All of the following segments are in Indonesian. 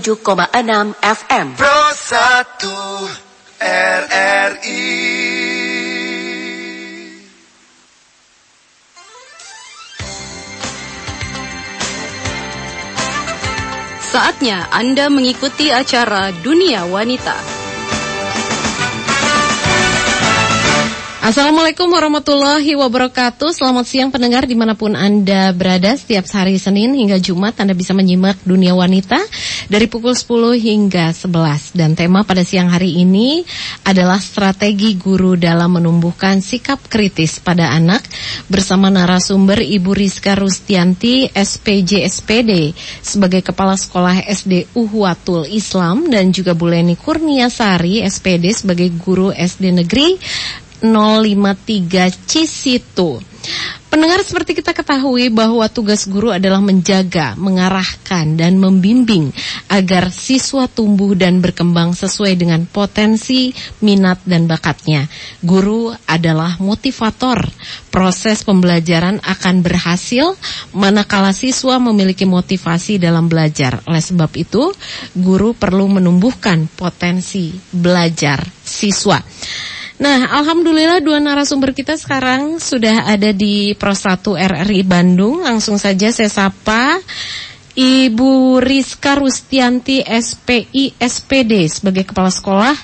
97,6 FM. Pro 1 RRI Saatnya Anda mengikuti acara Dunia Wanita. Assalamualaikum warahmatullahi wabarakatuh. Selamat siang pendengar di mana pun Anda berada Setiap hari Senin hingga Jumat. Anda bisa menyimak Dunia Wanita Dari pukul 10 hingga 11 Dan tema pada siang hari ini adalah strategi guru dalam menumbuhkan sikap kritis pada anak. Bersama narasumber Ibu Rizka Rustianti SPJ SPD Sebagai Kepala Sekolah SD Uhuatul Islam. Dan juga Bu Leni Kurniasari SPD sebagai Guru SD Negeri 053 Cisitu. Pendengar seperti kita ketahui bahwa tugas guru adalah menjaga, mengarahkan, dan membimbing agar siswa tumbuh dan berkembang sesuai dengan potensi, minat, dan bakatnya. Guru adalah motivator. Proses pembelajaran akan berhasil manakala siswa memiliki motivasi dalam belajar. Oleh sebab itu, guru perlu menumbuhkan potensi belajar siswa. Nah, Alhamdulillah dua narasumber kita sekarang sudah ada di Pro 1 RRI Bandung. Langsung saja saya sapa Ibu Rizka Rustianti SPI SPD sebagai Kepala Sekolah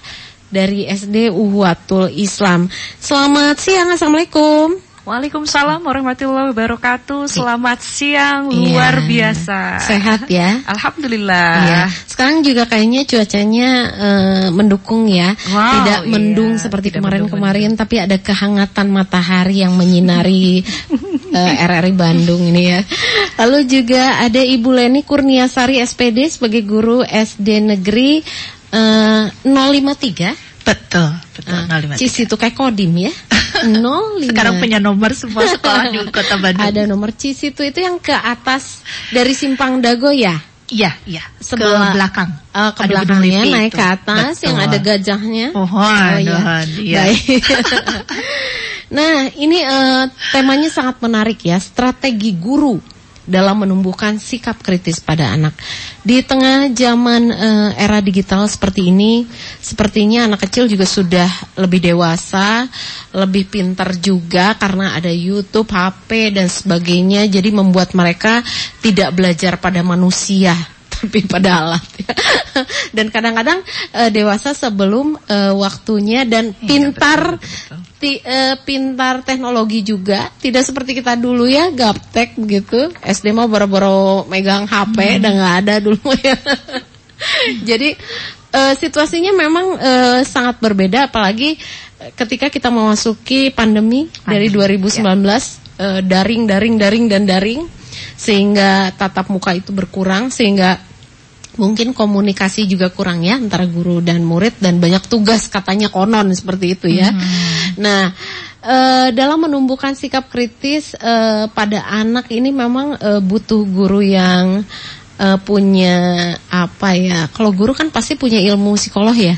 dari SD Uhuatul Islam. Selamat siang, Assalamualaikum. Waalaikumsalam warahmatullahi wabarakatuh. Selamat siang, luar Iya. biasa. Sehat ya? Alhamdulillah. Iya. Sekarang juga kayaknya cuacanya eh, mendukung ya, Wow, tidak iya. mendung seperti kemarin-kemarin, tapi ada kehangatan matahari yang menyinari eh, RRI Bandung ini ya. Lalu juga ada Ibu Leni Kurniasari SPD sebagai guru SD Negeri eh, 053. Betul, betul. Ah, 053. Cis itu kayak kodim ya. 053. Sekarang punya nomor semua sekolah di Kota Bandung. Ada nomor Cis itu itu yang ke atas dari Simpang Dago ya. Iya, iya. Sebelah- ke belakang. Eh, ke Ada belakangnya naik itu. ke atas yang Betul. ada gajahnya. Pohon, iya. pohon, iya. Baik. nah, ini eh, temanya sangat menarik ya, strategi guru dalam menumbuhkan sikap kritis pada anak. Di tengah zaman eh, era digital seperti ini, sepertinya anak kecil juga sudah lebih dewasa, lebih pintar juga karena ada YouTube, HP dan sebagainya. Jadi membuat mereka tidak belajar pada manusia tapi pada alat ya. dan kadang-kadang eh, dewasa sebelum eh, waktunya dan pintar ti- eh, pintar teknologi juga. Tidak seperti kita dulu ya gaptek begitu. SD mau boro-boro megang HP dan nggak ada dulu ya. Jadi eh, situasinya memang eh, sangat berbeda. Apalagi ketika kita memasuki pandemi dari 2019 eh, daring daring daring dan daring sehingga tatap muka itu berkurang sehingga mungkin komunikasi juga kurang ya antara guru dan murid dan banyak tugas katanya konon seperti itu ya. Nah, eh, dalam menumbuhkan sikap kritis eh, pada anak ini memang eh, butuh guru yang eh, punya apa ya? Kalau guru kan pasti punya ilmu psikolog ya.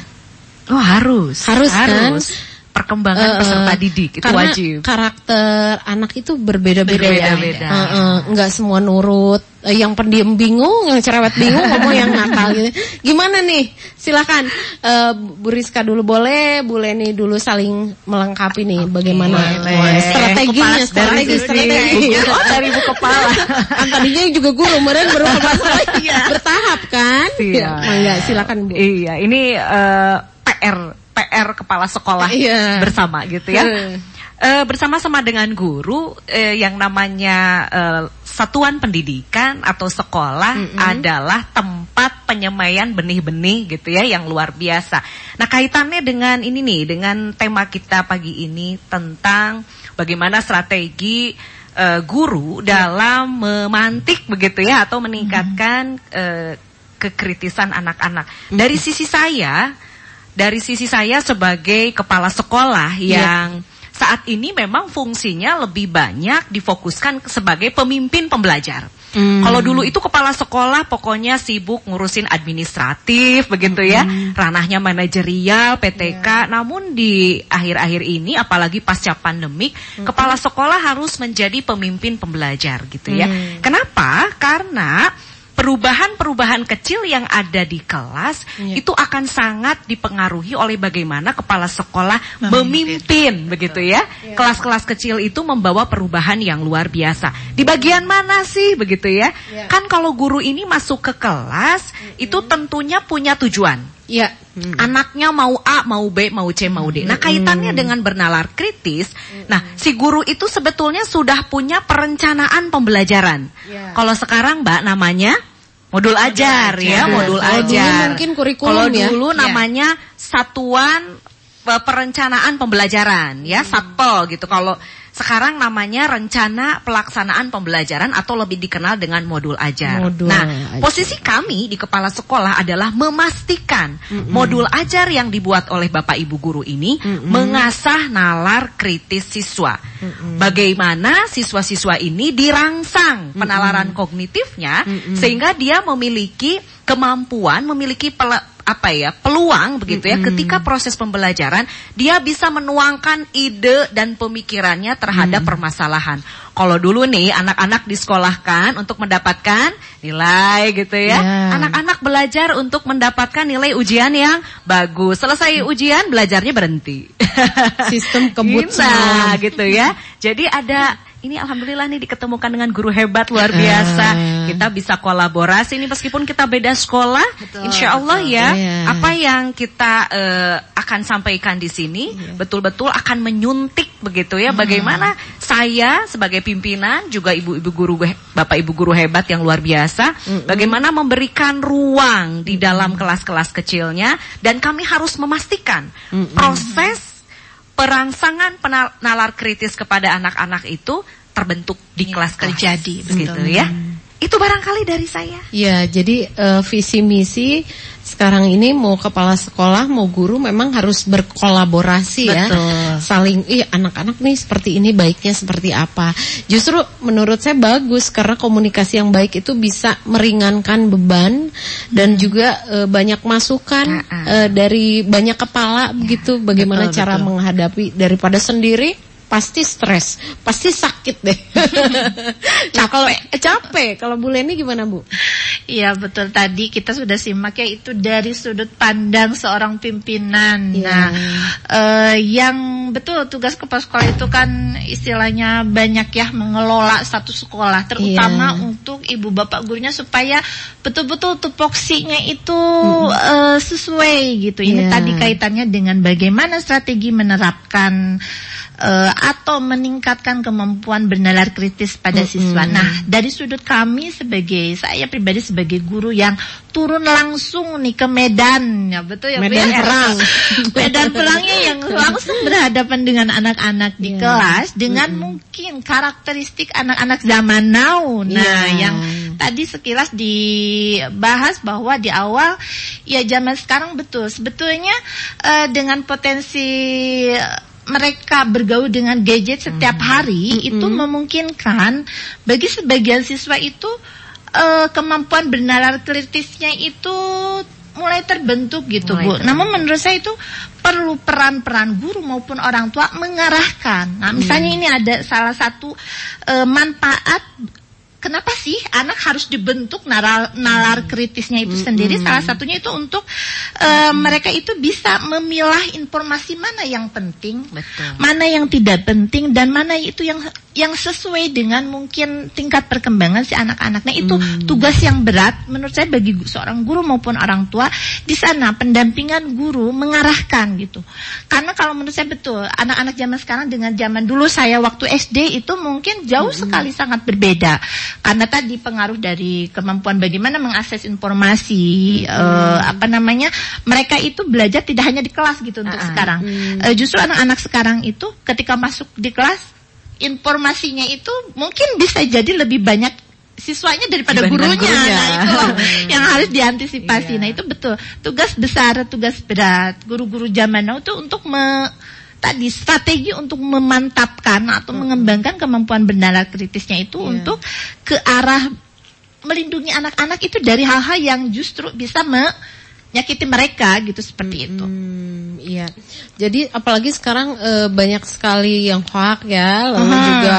Oh, harus. Harus, kan? Perkembangan Eh, peserta didik itu karena wajib. karakter anak itu berbeda-beda ya. Berbeda-beda. Eh, eh, nggak semua nurut yang pendiam bingung, yang cerewet bingung, ngomong yang nakal gitu. Gimana nih? Silakan eh, Bu Rizka dulu boleh, Bu Leni dulu saling melengkapi nih bagaimana boleh. strateginya, strategi, dari strategi. oh, dari ibu kepala. kan tadinya juga guru, kemarin baru kepala bertahap kan? Iya. Ya, silakan Bu. Iya, ini eh, PR PR kepala sekolah Iya. bersama gitu ya. Hmm. Eh, bersama-sama dengan guru eh, yang namanya eh, satuan pendidikan atau sekolah adalah tempat penyemaian benih-benih gitu ya yang luar biasa. Nah, kaitannya dengan ini nih, dengan tema kita pagi ini tentang bagaimana strategi eh, guru dalam memantik begitu ya atau meningkatkan eh, kekritisan anak-anak. Dari sisi saya, dari sisi saya sebagai kepala sekolah yang saat ini memang fungsinya lebih banyak difokuskan sebagai pemimpin pembelajar. Hmm. Kalau dulu itu kepala sekolah pokoknya sibuk ngurusin administratif begitu ya, ranahnya manajerial, PTK. Namun di akhir-akhir ini apalagi pasca pandemik, kepala sekolah harus menjadi pemimpin pembelajar gitu ya. Kenapa? Karena perubahan-perubahan kecil yang ada di kelas Iya. itu akan sangat dipengaruhi oleh bagaimana kepala sekolah memimpin, begitu ya. Kelas-kelas kecil itu membawa perubahan yang luar biasa. Di bagian mana sih begitu ya? Iya. Kan kalau guru ini masuk ke kelas itu tentunya punya tujuan. Ya. Anaknya mau A, mau B, mau C, mau D. Nah, kaitannya dengan bernalar kritis. Nah, si guru itu sebetulnya sudah punya perencanaan pembelajaran. Ya. Kalau sekarang, Mbak, namanya modul ajar ya, modul dulu ajar. mungkin kurikulum Kalau ya. dulu Ya. namanya satuan eh, perencanaan pembelajaran ya, satpel gitu. Kalau sekarang namanya rencana pelaksanaan pembelajaran atau lebih dikenal dengan modul ajar. Modul nah, ajar. posisi kami di kepala sekolah adalah memastikan modul ajar yang dibuat oleh Bapak Ibu guru ini mengasah nalar kritis siswa. Bagaimana siswa-siswa ini dirangsang penalaran kognitifnya sehingga dia memiliki kemampuan, memiliki apa ya peluang begitu ya ketika proses pembelajaran dia bisa menuangkan ide dan pemikirannya terhadap permasalahan. Kalau dulu nih anak-anak disekolahkan untuk mendapatkan nilai gitu ya. Ya. Anak-anak belajar untuk mendapatkan nilai ujian yang bagus. Selesai ujian belajarnya berhenti. Sistem kebut semalam. gitu ya. Jadi ada ini alhamdulillah nih diketemukan dengan guru hebat luar biasa. Ah. Kita bisa kolaborasi nih meskipun kita beda sekolah. Insya Allah ya, Iya. apa yang kita eh, akan sampaikan di sini Iya. betul-betul akan menyuntik begitu ya. Bagaimana saya sebagai pimpinan juga ibu-ibu guru bapak ibu guru hebat yang luar biasa, bagaimana memberikan ruang di dalam kelas-kelas kecilnya dan kami harus memastikan proses perangsangan penal- nalar kritis kepada anak-anak itu terbentuk di kelas-kelas terjadi, gitu betul. ya. Itu barangkali dari saya. Ya, jadi eh, visi misi sekarang ini mau kepala sekolah mau guru memang harus berkolaborasi ya. Betul. Saling ih anak-anak nih seperti ini baiknya seperti apa. Justru menurut saya bagus karena komunikasi yang baik itu bisa meringankan beban dan juga eh, banyak masukan eh, dari banyak kepala begitu bagaimana betul, cara betul. menghadapi daripada sendiri pasti stres, pasti sakit deh. nah, kalau capek, kalau Bu Leni gimana Bu? Iya betul tadi kita sudah simak ya itu dari sudut pandang seorang pimpinan. Iya. Nah, eh, yang betul tugas kepala sekolah itu kan istilahnya banyak ya mengelola satu sekolah, terutama Iya. untuk ibu bapak gurunya supaya betul-betul tupoksinya itu eh, sesuai gitu. Ini tadi kaitannya dengan bagaimana strategi menerapkan eh, atau meningkatkan kemampuan bernalar kritis pada siswa. Nah, dari sudut kami sebagai saya pribadi sebagai guru yang turun langsung nih ke medan, ya betul ya Bu, Medan ya? perang. medan perangnya yang langsung berhadapan dengan anak-anak di Iya. kelas dengan mungkin karakteristik anak-anak zaman now. Nah, Iya. yang tadi sekilas dibahas bahwa di awal ya zaman sekarang betul sebetulnya eh, dengan potensi mereka bergaul dengan gadget setiap hari itu memungkinkan bagi sebagian siswa itu eh, kemampuan bernalar kritisnya itu mulai terbentuk gitu Mulai Bu. terbentuk. Namun menurut saya itu perlu peran-peran guru maupun orang tua mengarahkan. Nah, misalnya ini ada salah satu eh, manfaat kenapa sih anak harus dibentuk nalar, nalar kritisnya itu sendiri? Salah satunya itu untuk uh, mereka itu bisa memilah informasi mana yang penting, Betul. mana yang tidak penting, dan mana itu yang yang sesuai dengan mungkin tingkat perkembangan si anak-anak. Nah itu tugas yang berat menurut saya bagi seorang guru maupun orang tua di sana pendampingan guru mengarahkan gitu. Karena kalau menurut saya betul anak-anak zaman sekarang dengan zaman dulu saya waktu SD itu mungkin jauh sekali sangat berbeda. Karena tadi pengaruh dari kemampuan bagaimana mengakses informasi eh, apa namanya mereka itu belajar tidak hanya di kelas gitu untuk ah. sekarang. Eh, justru anak-anak sekarang itu ketika masuk di kelas informasinya itu mungkin bisa jadi lebih banyak siswanya daripada gurunya. gurunya. Nah, itulah yang harus diantisipasi. Iya. Nah, itu betul. Tugas besar, tugas berat guru-guru zaman now itu untuk me tadi strategi untuk memantapkan atau mengembangkan kemampuan bernalar kritisnya itu Iya. untuk ke arah melindungi anak-anak itu dari hal-hal yang justru bisa menyakiti mereka gitu seperti itu. Hmm, iya. Jadi apalagi sekarang eh, banyak sekali yang hoax ya, lalu Hmm. juga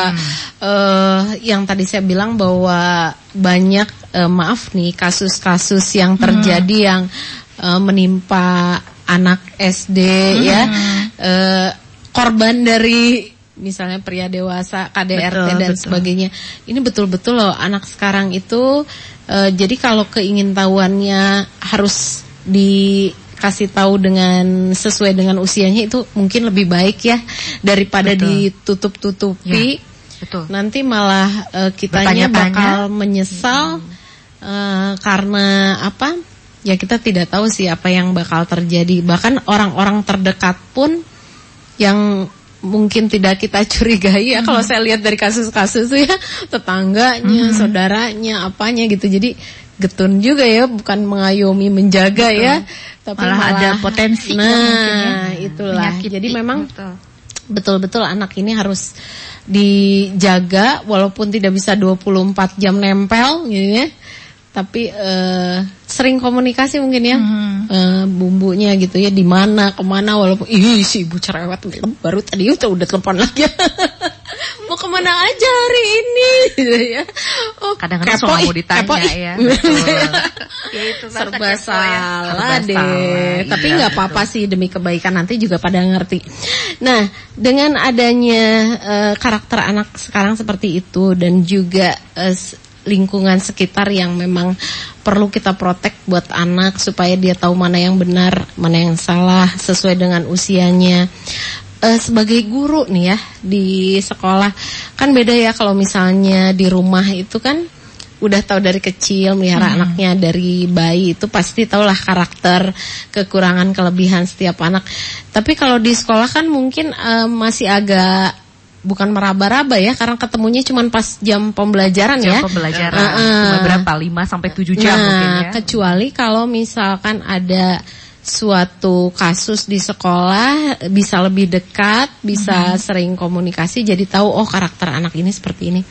eh, yang tadi saya bilang bahwa banyak eh, maaf nih kasus-kasus yang terjadi yang eh, menimpa anak SD ya, eh, korban dari misalnya pria dewasa, KDRT Betul, dan betul. sebagainya. Ini betul-betul loh anak sekarang itu eh, jadi kalau keingintahuannya harus dikasih tahu dengan sesuai dengan usianya itu mungkin lebih baik ya daripada Betul. ditutup-tutupi. Betul. Nanti malah eh, kitanya bakal menyesal eh, karena apa? Ya kita tidak tahu sih apa yang bakal terjadi. Bahkan orang-orang terdekat pun yang mungkin tidak kita curigai ya kalau saya lihat dari kasus-kasus tuh ya tetangganya, saudaranya, apanya gitu. Jadi getun juga ya, bukan mengayomi menjaga ya, tapi Malah ada potensinya Nah, mungkin ya, itulah. menyakiti. Jadi memang Betul. betul-betul anak ini harus dijaga walaupun tidak bisa 24 jam nempel gitu ya. Tapi eh, sering komunikasi mungkin ya. Eh, bumbunya gitu ya di mana ke mana walaupun ih si ibu cerewet baru tadi udah udah telepon lagi. Mau ke mana aja hari ini? Gitu ya. Oh Kadang-kadang kepo mau ditanya kepo ya. Ya, itu serba kepo ya. salah Serba deh. salah, Tapi iya, nggak apa-apa sih demi kebaikan nanti juga pada ngerti. Nah, dengan adanya eh, karakter anak sekarang seperti itu dan juga s- lingkungan sekitar yang memang perlu kita protek buat anak supaya dia tahu mana yang benar, mana yang salah sesuai dengan usianya. Eh, sebagai guru nih ya di sekolah kan beda ya kalau misalnya di rumah itu kan udah tahu dari kecil melihara anaknya dari bayi itu pasti tahulah karakter kekurangan kelebihan setiap anak tapi kalau di sekolah kan mungkin eh, masih agak bukan meraba-raba ya karena ketemunya cuma pas jam pembelajaran ya Jam pembelajaran Heeh. cuma berapa 5 sampai 7 jam nah, mungkin ya. kecuali kalau misalkan ada suatu kasus di sekolah bisa lebih dekat, bisa sering komunikasi jadi tahu oh karakter anak ini seperti ini.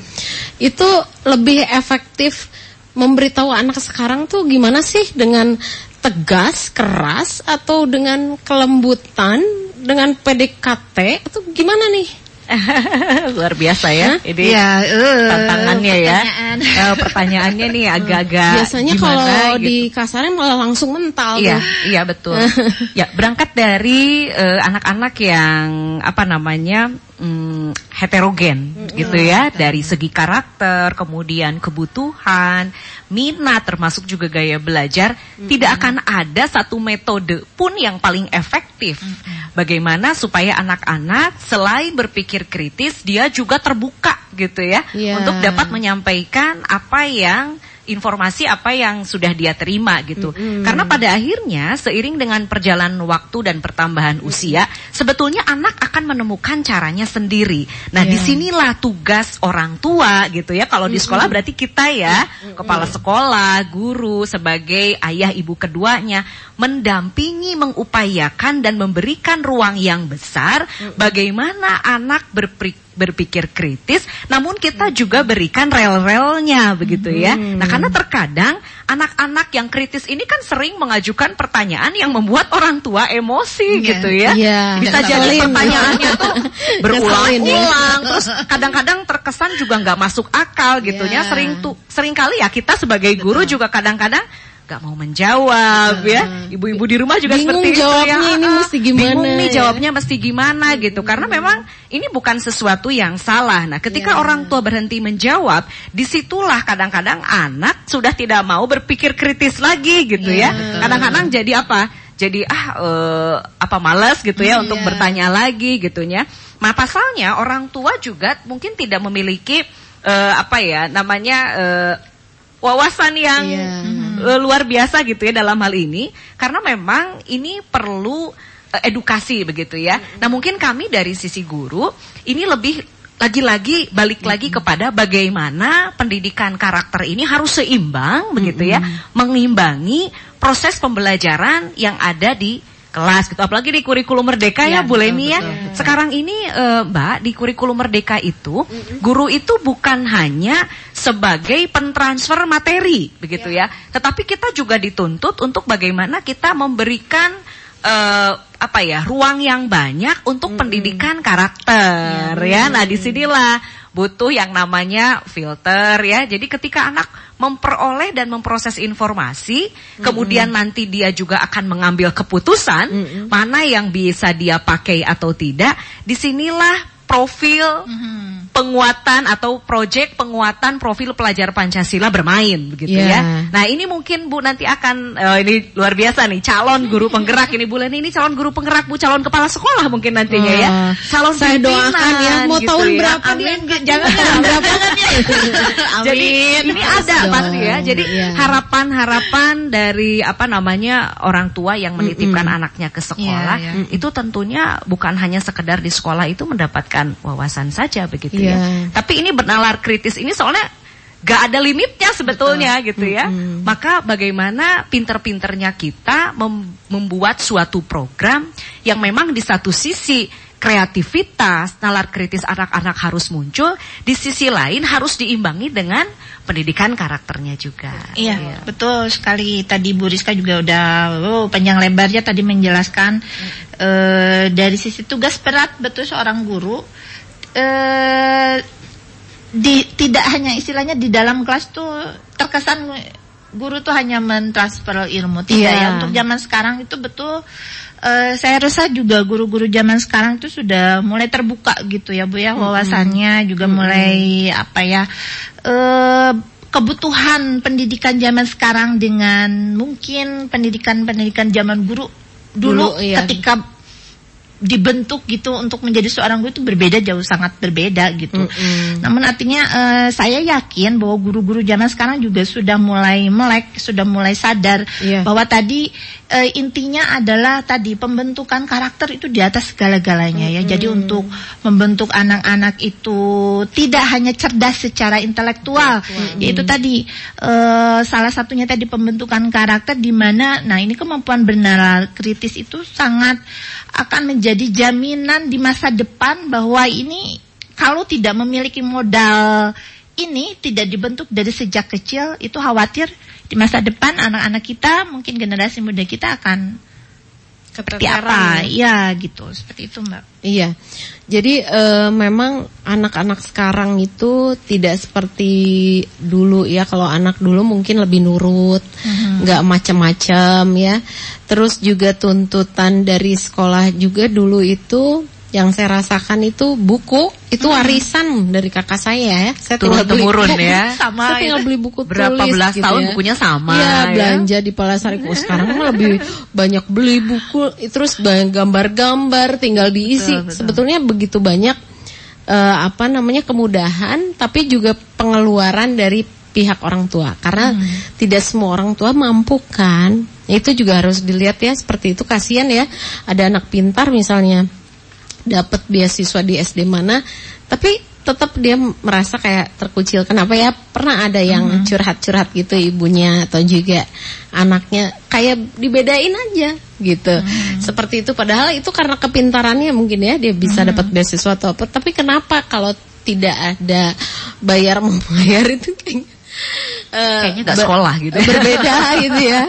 Itu lebih efektif memberitahu anak sekarang tuh gimana sih dengan tegas, keras atau dengan kelembutan, dengan PDKT atau gimana nih? Luar biasa ya. Ini Ya, eh, tantangannya ya. pertanyaan. Eh, pertanyaannya nih agak-agak Biasanya gimana kalau gitu. di kasarnya malah langsung mental Iya, tuh. iya betul. ya, berangkat dari eh, anak-anak yang apa namanya? mm, heterogen gitu ya, dari segi karakter, kemudian kebutuhan, minat termasuk juga gaya belajar, tidak akan ada satu metode pun yang paling efektif. Bagaimana supaya anak-anak selain berpikir kritis, dia juga terbuka gitu ya, Iya. untuk dapat menyampaikan apa yang informasi apa yang sudah dia terima gitu. Karena pada akhirnya seiring dengan perjalanan waktu dan pertambahan usia, sebetulnya anak akan menemukan caranya sendiri. Nah, Iya. di sinilah tugas orang tua gitu ya. Kalau di sekolah berarti kita ya, kepala sekolah, guru sebagai ayah ibu keduanya mendampingi, mengupayakan dan memberikan ruang yang besar bagaimana anak berpikir berpikir kritis, namun kita juga berikan rel-relnya begitu ya. Nah, karena terkadang anak-anak yang kritis ini kan sering mengajukan pertanyaan yang membuat orang tua emosi Iya. gitu ya. Iya. Bisa jadi pertanyaannya tuh berulang-ulang, terus kadang-kadang terkesan juga nggak masuk akal gitu ya. Iya. Sering tuh sering kali ya kita sebagai guru juga kadang-kadang nggak mau menjawab ya. Ibu-ibu di rumah juga Bingung seperti itu jawabnya ya. ini Ah, mesti gimana Bingung nih ya. jawabnya mesti gimana gitu. Karena memang ini bukan sesuatu yang salah. Nah, ketika Iya. orang tua berhenti menjawab, di situlah kadang-kadang anak sudah tidak mau berpikir kritis lagi gitu Iya, ya. Kadang-kadang jadi apa? Jadi ah eh, apa malas gitu ya untuk Iya. bertanya lagi gitunya. Nah, pasalnya orang tua juga mungkin tidak memiliki eh, apa ya namanya eh, wawasan yang Iya. Eh, luar biasa gitu ya dalam hal ini karena memang ini perlu eh, edukasi begitu ya. Nah, mungkin kami dari sisi guru ini lebih lagi-lagi balik lagi kepada bagaimana pendidikan karakter ini harus seimbang begitu ya, mengimbangi proses pembelajaran yang ada di kelas gitu. Apalagi di kurikulum merdeka ya, Iya, Bu Leni ya. betul, betul. Sekarang ini eh, Mbak di kurikulum merdeka itu guru itu bukan hanya sebagai pentransfer materi begitu ya, tetapi kita juga dituntut untuk bagaimana kita memberikan eh, apa ya ruang yang banyak untuk pendidikan karakter ya. Nah di sinilah butuh yang namanya filter ya. Jadi ketika anak memperoleh dan memproses informasi, kemudian nanti dia juga akan mengambil keputusan mana yang bisa dia pakai atau tidak. Di sinilah profil penguatan atau proyek penguatan profil pelajar Pancasila bermain begitu Iya. ya. Nah ini mungkin Bu nanti akan eh, ini luar biasa nih calon guru penggerak ini Bu Leni ini calon guru penggerak Bu calon kepala sekolah mungkin nantinya ya. Calon saya pimpinan doakan ya, mau gitu tahun ya. berapa Amin. dia? Jangan Tahun berapa? Jadi ini ada Dong, pasti ya. Jadi iya. harapan-harapan dari apa namanya orang tua yang menitipkan anaknya ke sekolah Iya, itu tentunya bukan hanya sekedar di sekolah itu mendapatkan wawasan saja begitu ya. Iya. Tapi ini bernalar kritis ini soalnya gak ada limitnya sebetulnya gitu ya. Maka bagaimana pinter-pinternya kita mem- membuat suatu program yang memang di satu sisi kreativitas, nalar kritis anak-anak harus muncul, di sisi lain harus diimbangi dengan pendidikan karakternya juga. Iya, betul sekali. Tadi Bu Rizka juga udah oh, panjang lebarnya tadi menjelaskan eh, dari sisi tugas berat betul seorang guru eh di tidak hanya istilahnya di dalam kelas tuh terkesan guru tuh hanya mentransfer ilmu tidak Iya. ya untuk zaman sekarang itu betul eh, saya rasa juga guru-guru zaman sekarang itu sudah mulai terbuka gitu ya Bu ya wawasannya juga mulai apa ya eh kebutuhan pendidikan zaman sekarang dengan mungkin pendidikan-pendidikan zaman guru dulu, Dulu, iya. ketika dibentuk gitu untuk menjadi seorang guru itu berbeda jauh sangat berbeda gitu. Namun artinya eh, saya yakin bahwa guru-guru zaman sekarang juga sudah mulai melek, sudah mulai sadar Iya. bahwa tadi eh, intinya adalah tadi pembentukan karakter itu di atas segala-galanya ya. Jadi untuk membentuk anak-anak itu tidak hanya cerdas secara intelektual, yaitu tadi eh, salah satunya tadi pembentukan karakter di mana nah ini kemampuan bernalar kritis itu sangat akan menjadi jaminan di masa depan bahwa ini kalau tidak memiliki modal ini tidak dibentuk dari sejak kecil itu khawatir di masa depan anak-anak kita mungkin generasi muda kita akan seperti apa. Ya. Gitu. Seperti itu mbak. Iya, jadi eh, memang anak-anak sekarang itu tidak seperti dulu ya. Kalau anak dulu mungkin lebih nurut, nggak macam-macam ya. Terus juga tuntutan dari sekolah juga dulu itu yang saya rasakan itu buku itu warisan dari kakak saya ya. Saya tinggal beli buku. ya. Sama Saya tinggal itu. beli buku Berapa tulis belas gitu tahun ya. bukunya sama, Iya, ya. belanja di Palasari. Oh, sekarang mah lebih banyak beli buku, terus gambar-gambar, tinggal diisi. Sebetulnya begitu banyak eh, apa namanya kemudahan, tapi juga pengeluaran dari pihak orang tua. Karena tidak semua orang tua mampu kan. Itu juga harus dilihat ya seperti itu. Kasihan ya, ada anak pintar misalnya dapat beasiswa di SD mana, tapi tetap dia merasa kayak terkucil. Kenapa ya? Pernah ada yang curhat-curhat gitu ibunya atau juga anaknya kayak dibedain aja gitu. Seperti itu padahal itu karena kepintarannya mungkin ya dia bisa dapat beasiswa atau apa. Tapi kenapa kalau tidak ada bayar membayar itu kayak eh, Kayaknya nggak sekolah gitu. Berbeda gitu ya.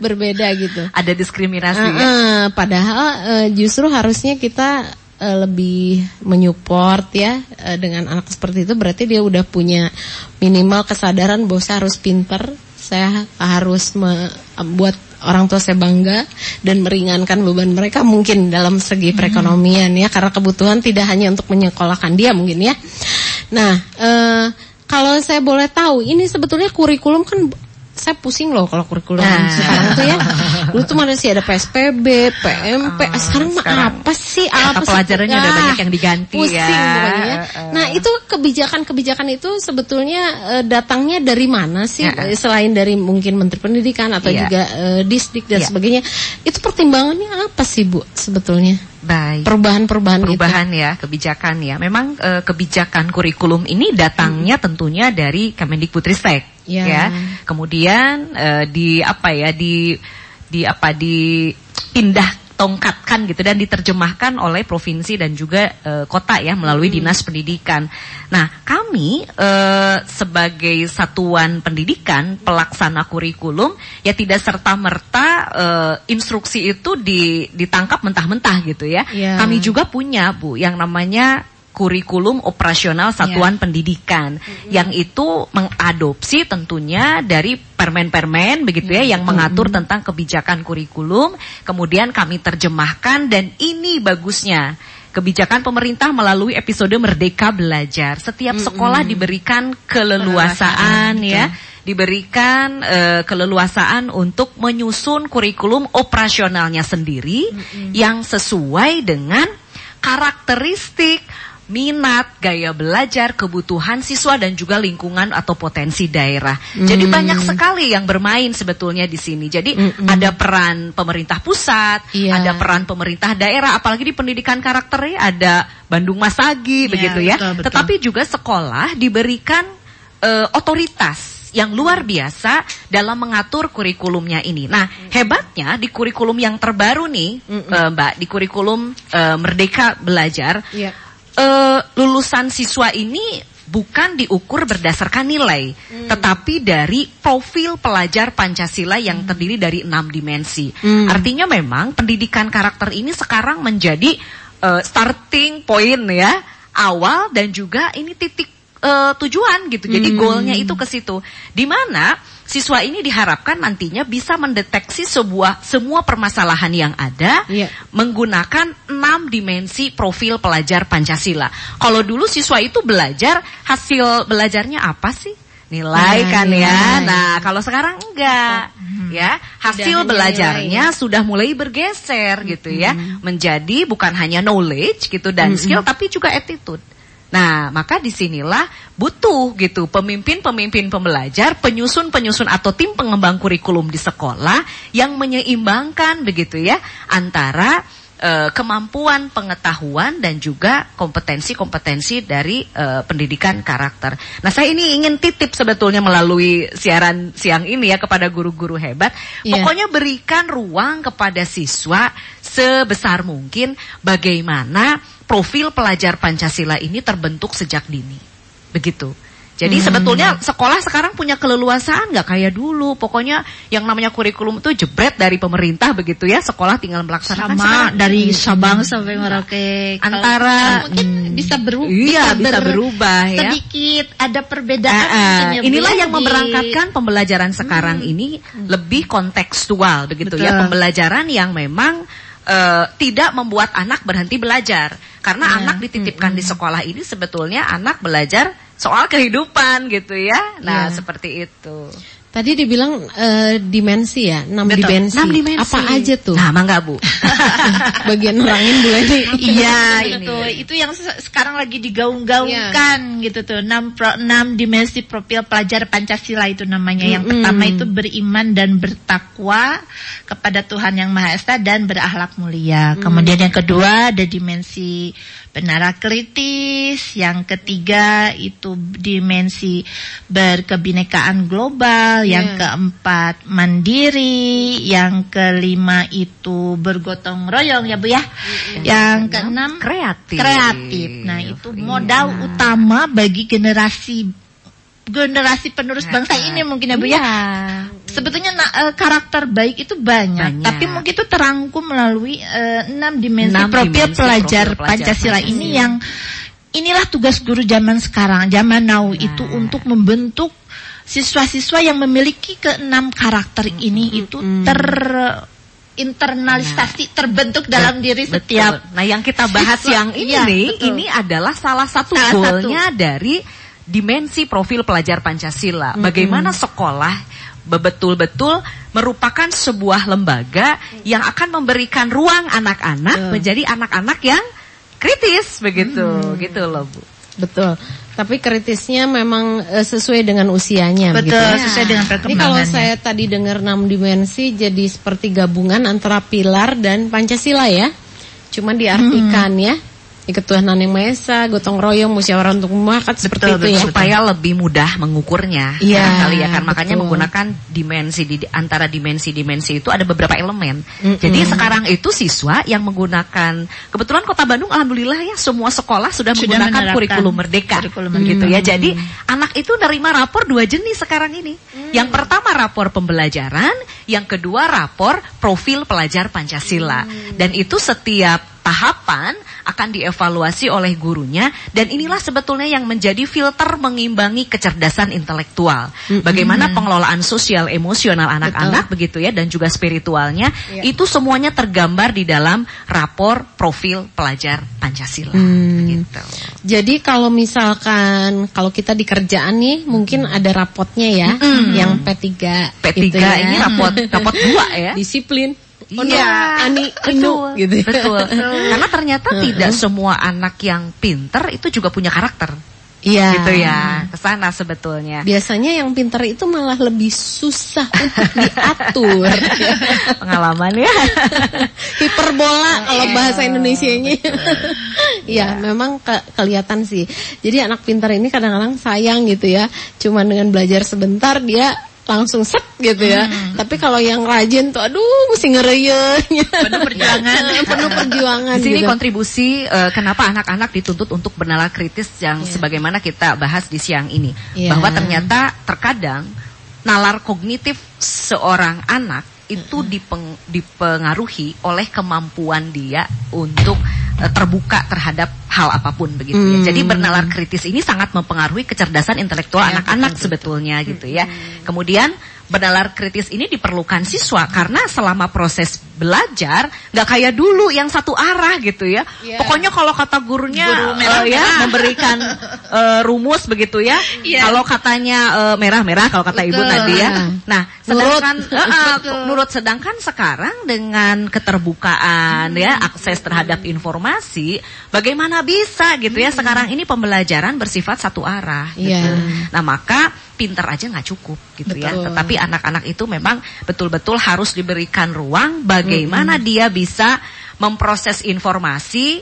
Berbeda gitu. Ada diskriminasi Eh, ya. eh, padahal eh, justru harusnya kita eh, lebih menyupport ya eh, dengan anak seperti itu berarti dia udah punya minimal kesadaran bahwa saya harus pinter, saya harus membuat orang tua saya bangga dan meringankan beban mereka mungkin dalam segi perekonomian ya karena kebutuhan tidak hanya untuk menyekolahkan dia mungkin ya. Nah, eh, kalau saya boleh tahu ini sebetulnya kurikulum kan saya pusing loh kalau kurikulum Nah. sekarang tuh ya. Dulu tuh masih ada PSPB, PMP, Ah, sekarang mah apa sih? Apa sih? pelajarannya udah Ah, banyak yang diganti pusing ya. pokoknya. Eh. Nah, itu kebijakan-kebijakan itu sebetulnya eh, datangnya dari mana sih? Eh. Selain dari mungkin Menteri Pendidikan atau Iya. juga eh, Disdik dan Iya. sebagainya. Itu pertimbangannya apa sih, Bu, sebetulnya? Baik. Perubahan-perubahan perubahan ya kebijakan ya. Memang eh, kebijakan kurikulum ini datangnya tentunya dari Kemendikbudristek Ya. ya. Kemudian eh, di apa ya di di apa dipindah tongkatkan gitu dan diterjemahkan oleh provinsi dan juga eh, kota ya melalui dinas pendidikan. Nah kami eh, sebagai satuan pendidikan pelaksana kurikulum ya tidak serta merta instruksi itu di, ditangkap mentah-mentah gitu ya. Ya. Kami juga punya bu yang namanya kurikulum operasional satuan pendidikan. Yang itu mengadopsi tentunya dari permen-permen begitu ya yang mengatur tentang kebijakan kurikulum. Kemudian kami terjemahkan dan ini bagusnya. Kebijakan pemerintah melalui episode Merdeka Belajar. Setiap sekolah diberikan keleluasaan ya. diberikan eh, keleluasaan untuk menyusun kurikulum operasionalnya sendiri yang sesuai dengan karakteristik minat, gaya belajar, kebutuhan siswa dan juga lingkungan atau potensi daerah. Jadi banyak sekali yang bermain sebetulnya di sini. Jadi ada peran pemerintah pusat, Iya. ada peran pemerintah daerah, apalagi di pendidikan karakternya ada Bandung Masagi Iya, begitu ya. betul, betul. Tetapi juga sekolah diberikan eh, otoritas yang luar biasa dalam mengatur kurikulumnya ini. Nah, hebatnya di kurikulum yang terbaru nih, eh, Mbak, di kurikulum eh, Merdeka Belajar, Iya. Eh, lulusan siswa ini bukan diukur berdasarkan nilai, tetapi dari profil pelajar Pancasila yang terdiri dari enam dimensi. Artinya memang pendidikan karakter ini sekarang menjadi eh, starting point ya, awal dan juga ini titik eh, tujuan gitu. Jadi goalnya itu ke situ. Di mana siswa ini diharapkan nantinya bisa mendeteksi sebuah semua permasalahan yang ada Iya. menggunakan enam dimensi profil pelajar Pancasila. Kalau dulu siswa itu belajar hasil belajarnya apa sih? Nilai Nah, kan ya. nilai. Nah, kalau sekarang enggak. Ya, hasil belajarnya sudah mulai bergeser gitu ya, menjadi bukan hanya knowledge gitu dan skill tapi juga attitude. Nah, maka di sinilah butuh gitu pemimpin-pemimpin pembelajar, penyusun-penyusun atau tim pengembang kurikulum di sekolah yang menyeimbangkan begitu ya antara eh, kemampuan pengetahuan dan juga kompetensi-kompetensi dari eh, pendidikan karakter. Nah, saya ini ingin titip sebetulnya melalui siaran siang ini ya kepada guru-guru hebat. Iya. Pokoknya berikan ruang kepada siswa sebesar mungkin bagaimana profil pelajar Pancasila ini terbentuk sejak dini. Begitu. Jadi Hmm. sebetulnya sekolah sekarang punya keleluasaan nggak kayak dulu. Pokoknya yang namanya kurikulum itu jebret dari pemerintah begitu ya. Sekolah tinggal melaksanakan sama sekarang. dari Sabang sampai Merauke. Kalau Antara- mungkin bisa berubah. Iya, bisa berubah ya. Sedikit ada perbedaan. Ya, Bu, inilah ya, yang di- memberangkatkan pembelajaran sekarang ini lebih kontekstual begitu ya Betul. pembelajaran yang memang eh, tidak membuat anak berhenti belajar karena Ya. anak dititipkan di sekolah ini sebetulnya anak belajar soal kehidupan gitu ya nah Ya. seperti itu Tadi dibilang eh, dimensi ya, enam Betul. dimensi. Enam dimensi. Apa aja tuh? nah mangga bu Bagian nerangin Bu. Iya ini. itu itu yang se- sekarang lagi digaung-gaungkan gitu tuh enam pro, enam dimensi profil pelajar Pancasila itu namanya yang Mm-mm. pertama itu beriman dan bertakwa kepada Tuhan yang Maha Esa dan berakhlak mulia kemudian yang kedua ada dimensi penara kritis yang ketiga itu dimensi berkebinekaan global yang Iya. keempat mandiri yang kelima itu bergotong royong ya Bu ya yang keenam kreatif kreatif. Nah, itu Iya. modal utama bagi generasi generasi penerus bangsa ini mungkin ya Bu ya. Sebetulnya eh, karakter baik itu banyak, Banyak. tapi mungkin itu terangkum melalui eh, enam dimensi profil pelajar pelajar Pancasila Pancasila. ini yang inilah tugas guru zaman sekarang, zaman now Nah. itu untuk membentuk siswa-siswa yang memiliki keenam karakter ini itu ter internalisasi terbentuk dalam diri Betul. setiap Nah, yang kita bahas siswa. yang ini Iya, nih, betul. ini adalah salah satu Salah goalnya dari dimensi profil pelajar Pancasila. Bagaimana sekolah betul-betul merupakan sebuah lembaga yang akan memberikan ruang anak-anak menjadi anak-anak yang kritis begitu, gitu loh Bu. Betul. Tapi kritisnya memang eh, sesuai dengan usianya betul gitu ya. sesuai dengan Ini kalau perkembangannya. saya tadi dengar enam dimensi jadi seperti gabungan antara pilar dan Pancasila ya. Cuma diartikan Hmm. ya. Ketuhanan yang Maha Esa, gotong royong, musyawarah untuk muakat seperti Betul, itu ya. betul. supaya lebih mudah mengukurnya Iya, kali ya kan makanya betul. menggunakan dimensi di antara dimensi-dimensi itu ada beberapa elemen. Jadi sekarang itu siswa yang menggunakan kebetulan Kota Bandung alhamdulillah ya semua sekolah sudah, Sudah menggunakan kurikulum merdeka kurikulum gitu merdeka. ya. Jadi anak itu nerima rapor dua jenis sekarang ini. Yang pertama rapor pembelajaran, yang kedua rapor profil pelajar Pancasila. Dan itu setiap tahapan akan dievaluasi oleh gurunya dan inilah sebetulnya yang menjadi filter mengimbangi kecerdasan intelektual. Bagaimana pengelolaan sosial emosional anak-anak begitu ya dan juga spiritualnya itu semuanya tergambar di dalam rapor profil pelajar Pancasila gitu. Jadi kalau misalkan kalau kita di kerjaan nih mungkin ada rapotnya ya yang P3 P3 gitu ya. ini rapot rapot dua ya. disiplin. Oh, Iya, ani inu gitu ya. betul. Karena ternyata tidak semua anak yang pinter itu juga punya karakter, Iya. gitu ya. Ke sana sebetulnya. Biasanya yang pintar itu malah lebih susah untuk diatur. Pengalaman ya. Hiperbola kalau bahasa Indonesianya. Iya, memang ke- kelihatan sih. Jadi anak pintar ini kadang-kadang sayang gitu ya. Cuman dengan belajar sebentar dia langsung set gitu ya. Tapi kalau yang rajin tuh aduh mesti ngereyeh. Penuh perjuangan. Penuh perjuangan Di sini gitu. kontribusi eh, kenapa anak-anak dituntut untuk bernalar kritis yang sebagaimana kita bahas di siang ini. Iya. Bahwa ternyata terkadang nalar kognitif seorang anak itu dipeng- dipengaruhi oleh kemampuan dia untuk terbuka terhadap hal apa pun begitu ya. Hmm. Jadi bernalar kritis ini sangat mempengaruhi kecerdasan intelektual Ya, anak-anak sebetulnya gitu ya. Kemudian bernalar kritis ini diperlukan siswa karena selama proses belajar nggak kayak dulu yang satu arah gitu ya. Iya. Pokoknya kalau kata gurunya Guru eh, merah-merah. ya memberikan eh, rumus begitu ya. Iya. Kalau katanya merah-merah kalau kata Ibu Betul. tadi ya. Nah, sedangkan Nurut. eh, eh, Betul. nurut sedangkan sekarang dengan keterbukaan ya akses terhadap informasi bagaimana bisa gitu ya sekarang ini pembelajaran bersifat satu arah gitu. Iya. Nah, maka pinter aja nggak cukup gitu ya. Betul. Tetapi anak-anak itu memang betul-betul harus diberikan ruang bagaimana dia bisa memproses informasi,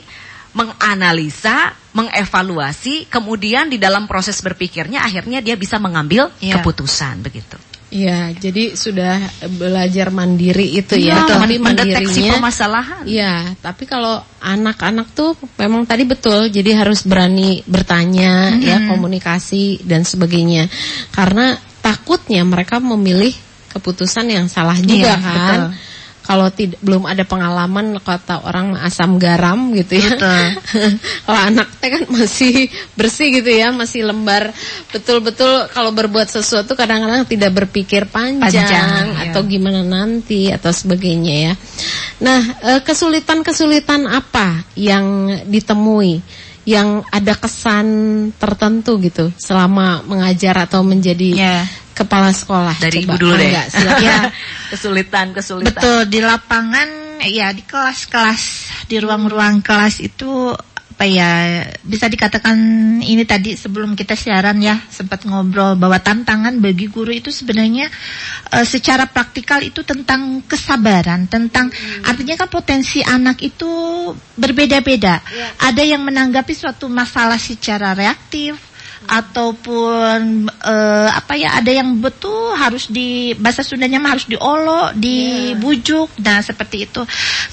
menganalisa, mengevaluasi, kemudian di dalam proses berpikirnya akhirnya dia bisa mengambil Iya. keputusan begitu. Iya, jadi sudah belajar mandiri itu ya. Iya, Tapi mendeteksi permasalahan. Iya, tapi kalau anak-anak tuh memang tadi betul, jadi harus berani bertanya, ya komunikasi dan sebagainya. Karena takutnya mereka memilih keputusan yang salah juga Iya, kan. betul. Kalau tidak belum ada pengalaman kata orang asam garam gitu ya. Kalau anak teh kan masih bersih gitu ya, masih lembar. Betul-betul kalau berbuat sesuatu kadang-kadang tidak berpikir panjang, Panjang, iya. atau gimana nanti atau sebagainya ya. Nah, eh, kesulitan-kesulitan apa yang ditemui yang ada kesan tertentu gitu selama mengajar atau menjadi Ya. kepala sekolah? Dari Coba, Ibu dulu deh. Silakan. Ya. kesulitan, kesulitan. Betul di lapangan ya di kelas-kelas di ruang-ruang kelas itu apa ya bisa dikatakan ini tadi sebelum kita siaran ya sempat ngobrol bahwa tantangan bagi guru itu sebenarnya eh, secara praktikal itu tentang kesabaran tentang artinya kan potensi anak itu berbeda-beda. Ada yang menanggapi suatu masalah secara reaktif ataupun eh, apa ya ada yang betul harus di bahasa Sundanya mah harus diolok, dibujuk. Nah, seperti itu.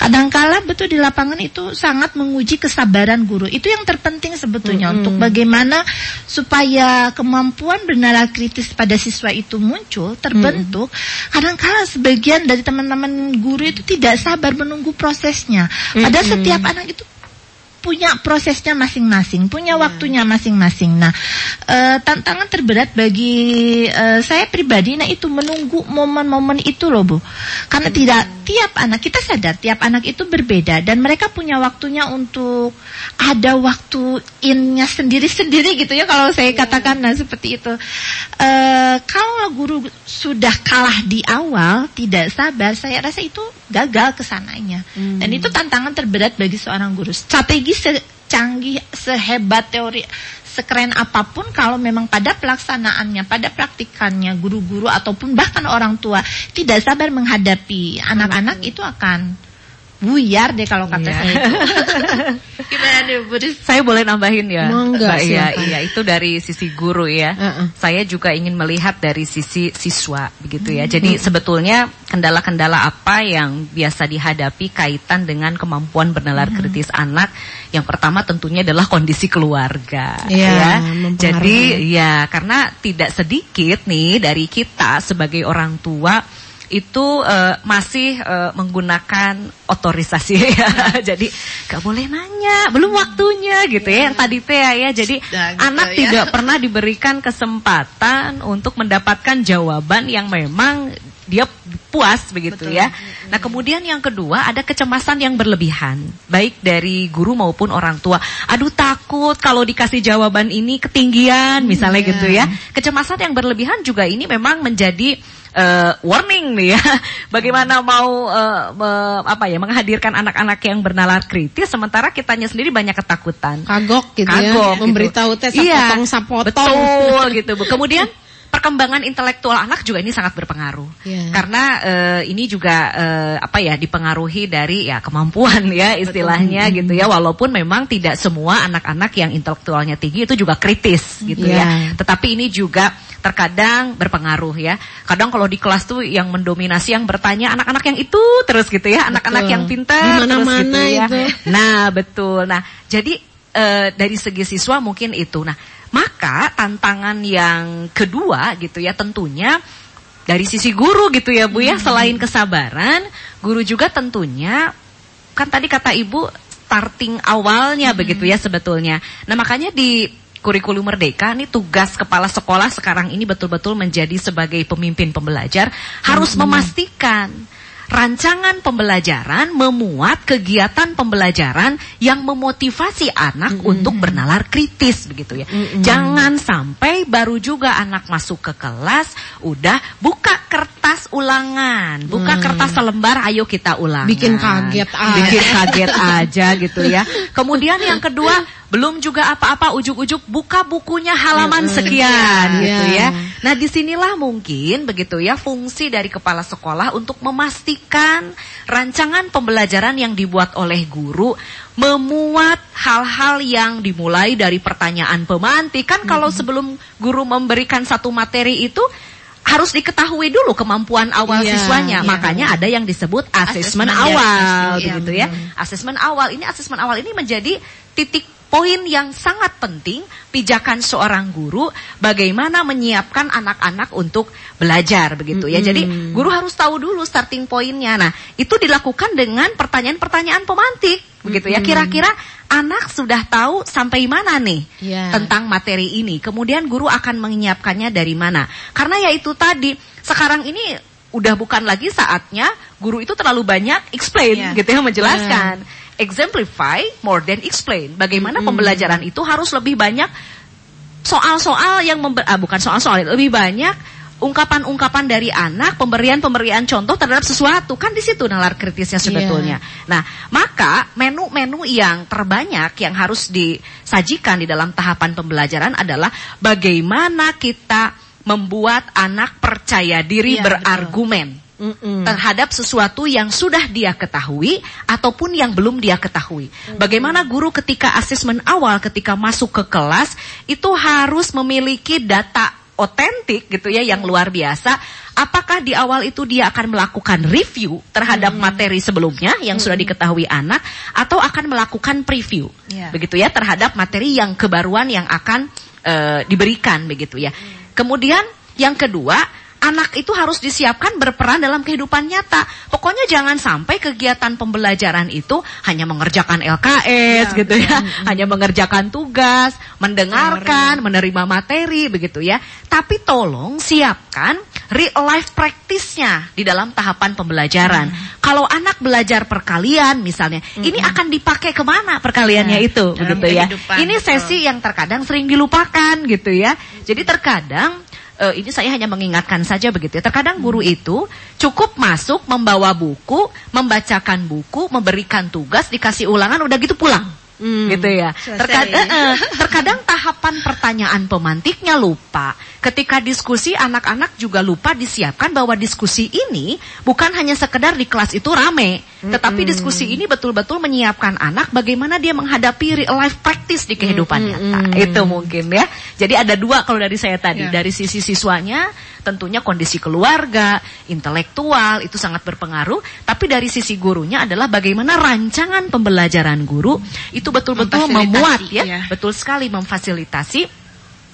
Kadangkala betul di lapangan itu sangat menguji kesabaran guru. Itu yang terpenting sebetulnya untuk bagaimana supaya kemampuan bernalar kritis pada siswa itu muncul, terbentuk. Kadangkala sebagian dari teman-teman guru itu tidak sabar menunggu prosesnya. Padahal setiap anak itu punya prosesnya masing-masing, punya waktunya masing-masing. Nah, eh, tantangan terberat bagi eh, saya pribadi, nah itu menunggu momen-momen itu loh bu, karena tidak tiap anak kita sadar tiap anak itu berbeda dan mereka punya waktunya untuk ada waktu innya sendiri-sendiri gitu ya kalau saya katakan nah seperti itu. Eh, kalau guru sudah kalah di awal, tidak sabar, saya rasa itu gagal ke sananya. Dan itu tantangan terberat bagi seorang guru. Strategi secanggih, sehebat teori, sekeren apa pun kalau memang pada pelaksanaannya, pada praktikannya guru-guru ataupun bahkan orang tua tidak sabar menghadapi anak-anak itu akan buyar deh kalau kata Iya. saya. itu. Gimana nih Bu Ris? Saya boleh nambahin ya, Monggo, Mbak Iya, iya itu dari sisi guru ya. Heeh. Saya juga ingin melihat dari sisi siswa begitu ya. Jadi sebetulnya kendala-kendala apa yang biasa dihadapi kaitan dengan kemampuan bernalar kritis anak? Yang pertama tentunya adalah kondisi keluarga Iya, ya. Jadi ya karena tidak sedikit nih dari kita sebagai orang tua itu eh, masih eh, menggunakan otorisasi ya. Jadi gak boleh nanya, belum waktunya gitu ya. Yang tadi teh ya. Jadi Nah, gitu anak ya. tidak pernah diberikan kesempatan untuk mendapatkan jawaban yang memang dia puas begitu ya. Nah, kemudian yang kedua ada kecemasan yang berlebihan, baik dari guru maupun orang tua. Aduh takut kalau dikasih jawaban ini ketinggian misalnya iya. gitu ya. Kecemasan yang berlebihan juga ini memang menjadi eh, warning nih ya. Bagaimana mau eh, me- apa ya menghadirkan anak-anak yang bernalar kritis sementara kitanya sendiri banyak ketakutan. Kagok gitu ya, Kagok gitu. memberitahu Iya, sapotong-sapotong. Betul gitu. Kemudian perkembangan intelektual anak juga ini sangat berpengaruh. Iya. Karena eh, ini juga eh, apa ya dipengaruhi dari ya kemampuan ya istilahnya gitu ya. Walaupun memang tidak semua anak-anak yang intelektualnya tinggi itu juga kritis gitu Iya. ya. Tetapi ini juga terkadang berpengaruh ya. Kadang kalau di kelas tuh yang mendominasi yang bertanya anak-anak yang itu terus gitu ya, anak-anak Betul. yang pintar terus gitu ya. itu. Nah, betul. Nah, jadi eh, dari segi siswa mungkin itu. Nah, maka tantangan yang kedua gitu ya tentunya dari sisi guru gitu ya Bu ya, selain kesabaran, guru juga tentunya kan tadi kata Ibu starting awalnya begitu ya sebetulnya. Nah, makanya di kurikulum merdeka ini tugas kepala sekolah sekarang ini betul-betul menjadi sebagai pemimpin pembelajar harus memastikan rancangan pembelajaran memuat kegiatan pembelajaran yang memotivasi anak untuk bernalar kritis begitu ya. Jangan sampai baru juga anak masuk ke kelas udah buka kertas ulangan, buka kertas selembar ayo kita ulangan. Bikin kaget aja. Bikin kaget aja gitu ya. Kemudian yang kedua belum juga apa-apa ujuk-ujuk buka bukunya halaman sekian gitu Iya. ya. Nah, di sinilah mungkin begitu ya fungsi dari kepala sekolah untuk memastikan rancangan pembelajaran yang dibuat oleh guru memuat hal-hal yang dimulai dari pertanyaan pemantik. Kan kalau sebelum guru memberikan satu materi itu harus diketahui dulu kemampuan awal Iya, siswanya. iya. Makanya ada yang disebut asesmen Asesmen awal iya, begitu ya. Asesmen awal ini asesmen awal ini menjadi titik poin yang sangat penting pijakan seorang guru bagaimana menyiapkan anak-anak untuk belajar begitu ya. Jadi guru harus tahu dulu starting pointnya. Nah, itu dilakukan dengan pertanyaan-pertanyaan pemantik begitu ya. Kira-kira anak sudah tahu sampai mana nih Iya. tentang materi ini. Kemudian guru akan menyiapkannya dari mana? Karena ya itu tadi sekarang ini udah bukan lagi saatnya guru itu terlalu banyak explain Iya. gitu ya menjelaskan. Exemplify more than explain. Bagaimana pembelajaran itu harus lebih banyak soal-soal yang member, ah, bukan soal-soal lebih banyak ungkapan-ungkapan dari anak, pemberian-pemberian contoh terhadap sesuatu kan di situ nalar kritisnya sebetulnya. Nah, maka menu-menu yang terbanyak yang harus disajikan di dalam tahapan pembelajaran adalah bagaimana kita membuat anak percaya diri Iya, berargumen. Mm-mm. terhadap sesuatu yang sudah dia ketahui ataupun yang belum dia ketahui. Bagaimana guru ketika asesmen awal ketika masuk ke kelas itu harus memiliki data otentik gitu ya yang luar biasa. Apakah di awal itu dia akan melakukan review terhadap materi sebelumnya yang sudah diketahui anak atau akan melakukan preview. Ya. Begitu ya terhadap materi yang kebaruan yang akan eh, diberikan begitu ya. Kemudian yang kedua anak itu harus disiapkan berperan dalam kehidupan nyata. Pokoknya jangan sampai kegiatan pembelajaran itu hanya mengerjakan LKS gitu ya, hanya mengerjakan tugas, mendengarkan, menerima materi begitu ya. Tapi tolong siapkan real life practice-nya di dalam tahapan pembelajaran. Kalau anak belajar perkalian misalnya, ini akan dipakai ke mana perkaliannya Nah, itu begitu ya. Ini betul. sesi yang terkadang sering dilupakan gitu ya. Jadi terkadang eh, ini saya hanya mengingatkan saja begitu ya. Terkadang guru itu cukup masuk membawa buku, membacakan buku, memberikan tugas, dikasih ulangan udah gitu pulang. Hmm. Gitu ya. Terkadang, eh, terkadang tahapan pertanyaan pemantiknya lupa. Ketika diskusi anak-anak juga lupa disiapkan bahwa diskusi ini bukan hanya sekedar di kelas itu rame, tetapi diskusi ini betul-betul menyiapkan anak bagaimana dia menghadapi real life practice di kehidupan nyata. Itu mungkin ya. Jadi ada dua kalau dari saya tadi, Ya. dari sisi siswanya tentunya kondisi keluarga, intelektual itu sangat berpengaruh, tapi dari sisi gurunya adalah bagaimana rancangan pembelajaran guru itu betul-betul memuat ya, ya. betul sekali memfasilitasi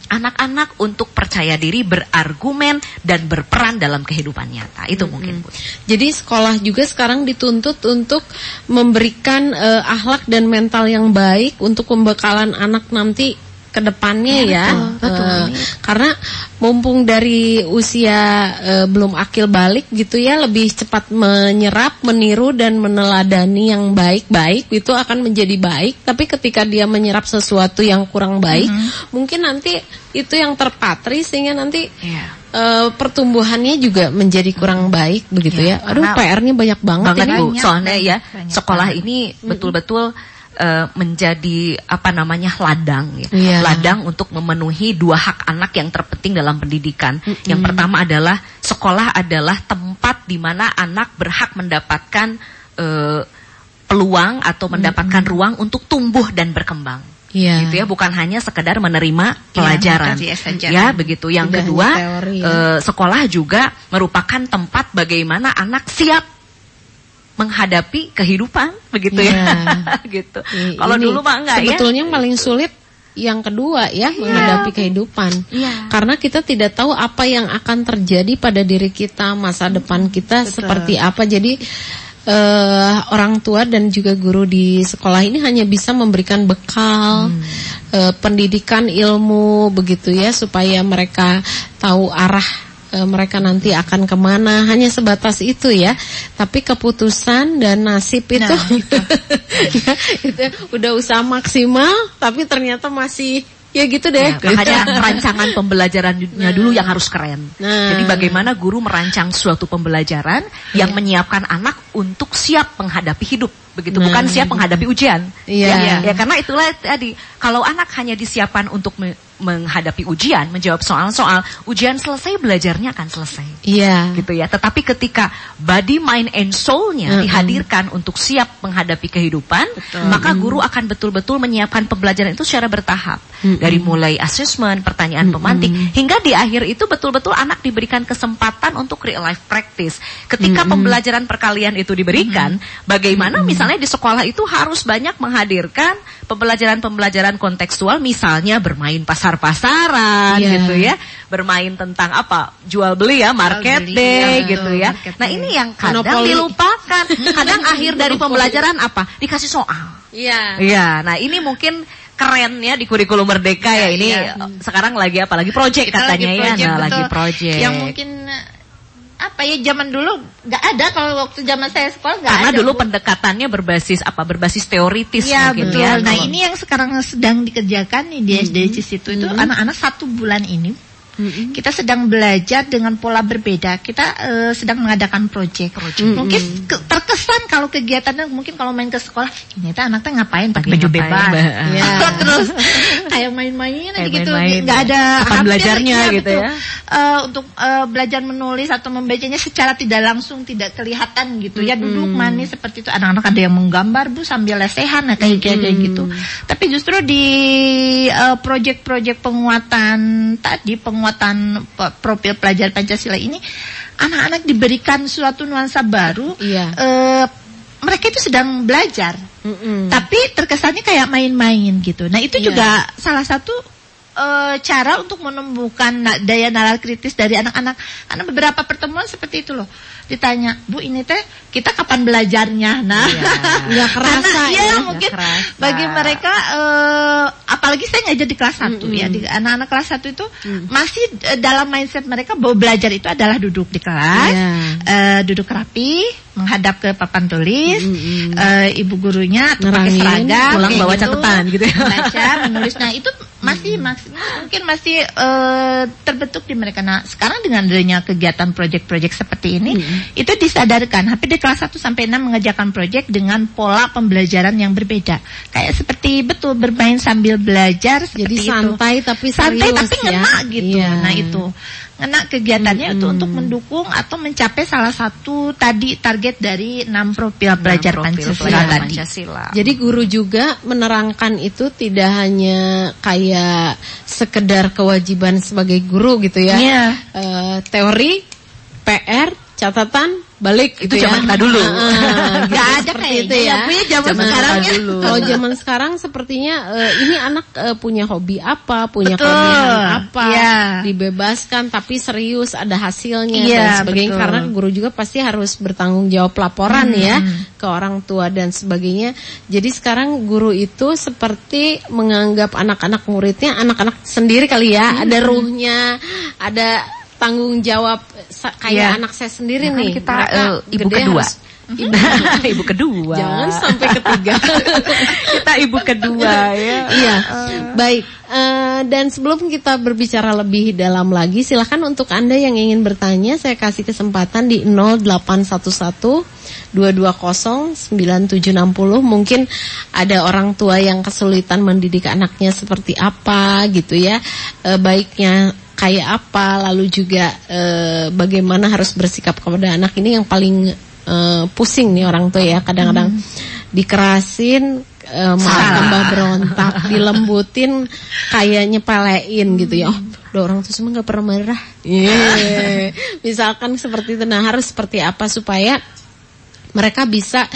anak-anak untuk percaya diri, berargumen dan berperan dalam kehidupan nyata. Itu mungkin Bu. Jadi sekolah juga sekarang dituntut untuk memberikan eh, akhlak dan mental yang baik untuk pembekalan anak nanti ke depannya ya. Eh, karena mumpung dari usia eh, belum akil balik gitu ya lebih cepat menyerap, meniru dan meneladani yang baik-baik itu akan menjadi baik. Tapi ketika dia menyerap sesuatu yang kurang baik, mungkin nanti itu yang terpatri sehingga nanti Iya. eh, pertumbuhannya juga menjadi kurang baik begitu Ya, ya. Aduh, PR-nya banyak banget, banget ini. Bu. Soalnya ya banyak sekolah banget. ini betul-betul eh, menjadi apa namanya ladang ya. Iya. Ladang untuk memenuhi dua hak anak yang terpenting dalam pendidikan. Yang pertama adalah sekolah adalah tempat di mana anak berhak mendapatkan eh, peluang atau mendapatkan ruang untuk tumbuh dan berkembang. Iya. Gitu ya, bukan hanya sekedar menerima pelajaran. bukan saja. ya, begitu. Yang Tidak kedua, teori, ya. eh, sekolah juga merupakan tempat bagaimana anak siap menghadapi kehidupan begitu ya. Iya. gitu. Kalau dulu mah enggak ya. sebetulnya paling sulit yang kedua ya menghadapi kehidupan. Iya. karena kita tidak tahu apa yang akan terjadi pada diri kita masa depan kita seperti apa. Jadi eh, orang tua dan juga guru di sekolah ini hanya bisa memberikan bekal eh, pendidikan ilmu begitu ya supaya mereka tahu arah eh, mereka nanti akan ke mana. Hanya sebatas itu ya. Tapi keputusan dan nasib itu Nah, ya, itu udah usaha maksimal tapi ternyata masih ya gitu deh. Ya, makanya rancangan pembelajarannya dulu yang harus keren. Nah. Jadi bagaimana guru merancang suatu pembelajaran yang menyiapkan anak untuk siap menghadapi hidup, begitu Nah. bukan siap menghadapi ujian. Iya. Ya, ya karena itulah tadi kalau anak hanya disiapkan untuk me- menghadapi ujian, menjawab soal-soal, ujian selesai belajarnya akan selesai. iya gitu ya. Tetapi ketika body, mind, and soul-nya Mm-mm. dihadirkan untuk siap menghadapi kehidupan, maka guru akan betul-betul menyiapkan pembelajaran itu secara bertahap. Dari mulai assessment, pertanyaan pemantik, hingga di akhir itu betul-betul anak diberikan kesempatan untuk real life practice. Ketika pembelajaran perkalian itu diberikan, bagaimana misalnya di sekolah itu harus banyak menghadirkan pembelajaran-pembelajaran kontekstual, misalnya bermain pasar-pasaran Iya. gitu ya, bermain tentang apa jual beli ya market beli, day iya, gitu ya. Nah day. ini yang kadang Monopoli. dilupakan. Kadang akhir dari pembelajaran apa? Dikasih soal. iya Iya. Nah ini mungkin keren ya di kurikulum merdeka ya ini iya. eh, sekarang lagi apa lagi project Kita katanya ya project, nah betul. lagi project Yang mungkin apa ya zaman dulu nggak ada kalau waktu zaman saya sekolah nggak karena ada. dulu Bu. pendekatannya berbasis apa berbasis teoritis Iya mungkin betul. ya Nah Kalau- ini yang sekarang sedang dikerjakan nih di SDC situ itu anak-anak satu bulan ini Kita sedang belajar dengan pola berbeda. Kita eh, sedang mengadakan project. Mungkin ke- terkesan kalau kegiatannya mungkin kalau main ke sekolah, ini tuh anaknya ngapain? Pakai baju bebas. Ya. Terus kayak main-main aja gitu, main-main. nggak ada Kapan hampir, belajarnya iya, gitu ya. Eh, untuk eh, belajar menulis atau membacanya secara tidak langsung tidak kelihatan gitu. Ya duduk manis seperti itu. Anak-anak ada yang menggambar bu sambil lesehan nah, kayak kayak kayak gitu. Tapi justru di proyek-proyek penguatan tadi penguatan pe- profil pelajar Pancasila ini anak-anak diberikan suatu nuansa baru Iya. eh, mereka itu sedang belajar Mm-mm. tapi terkesannya kayak main-main gitu. Nah itu Iya. juga salah satu eh, cara untuk menumbuhkan daya nalar kritis dari anak-anak. Karena beberapa pertemuan seperti itu loh. Ditanya, Bu ini teh kita kapan belajarnya? Nah, Nggak kerasa Karena, iya, ya, mungkin kerasa. bagi mereka, eh, apalagi saya ngajar di kelas 1 ya, di anak-anak kelas 1 itu masih eh, dalam mindset mereka bahwa belajar itu adalah duduk di kelas, Iya. eh, duduk rapi, menghadap ke papan tulis, eh, ibu gurunya atau pakai seragam, pulang bawa catatan gitu ya. Baca, menulis. Nah itu masih maksimal, mungkin masih eh, terbentuk di mereka. Nah sekarang dengan adanya kegiatan proyek-proyek seperti ini, itu disadarkan. Tapi di kelas 1 sampai 6 mengerjakan proyek dengan pola pembelajaran yang berbeda. Kayak seperti betul bermain sambil belajar. Jadi seperti itu. santai tapi santai serius tapi ya. ngena gitu. Iya. Nah itu ngena kegiatannya itu untuk mendukung atau mencapai salah satu tadi target dari enam profil pelajar Profil Pancasila pelajar tadi. Pancasila. Jadi guru juga menerangkan itu tidak hanya kayak sekedar kewajiban sebagai guru gitu ya. Iya. Eh, teori, PR, catatan, balik Itu gitu zaman ya. kita dulu. Ah, ah, gitu, Nggak ada kayaknya itu ya. ya, Bu, ya, zaman sekarang ya. dulu. Kalau zaman sekarang sepertinya eh, ini anak eh, punya hobi apa, punya Betul. kelebihan apa, Iya. dibebaskan tapi serius ada hasilnya Iya, dan sebagainya betul. karena guru juga pasti harus bertanggung jawab laporan ya ke orang tua dan sebagainya. Jadi sekarang guru itu seperti menganggap anak-anak muridnya anak-anak sendiri kali ya, ada ruhnya, ada tanggung jawab kayak Iya. anak saya sendiri kan nih. kita, eh, ibu kedua. harus- Ibu, ibu kedua. jangan sampai ketiga. kita ibu kedua ya. Iya, baik. Eh, dan sebelum kita berbicara lebih dalam lagi, silahkan untuk anda yang ingin bertanya, saya kasih kesempatan di 0811 220 9760. Mungkin ada orang tua yang kesulitan mendidik anaknya seperti apa gitu ya, Eh, baiknya kayak apa, lalu juga eh, bagaimana harus bersikap kepada anak ini yang paling eh, pusing nih orang tua ya, kadang-kadang dikerasin eh, malah tambah berontak, dilembutin kayak nyepelein gitu ya. Oh, udah orang tuh semua nggak pernah marah. Iya. Misalkan seperti itu. Nah, harus seperti apa supaya mereka bisa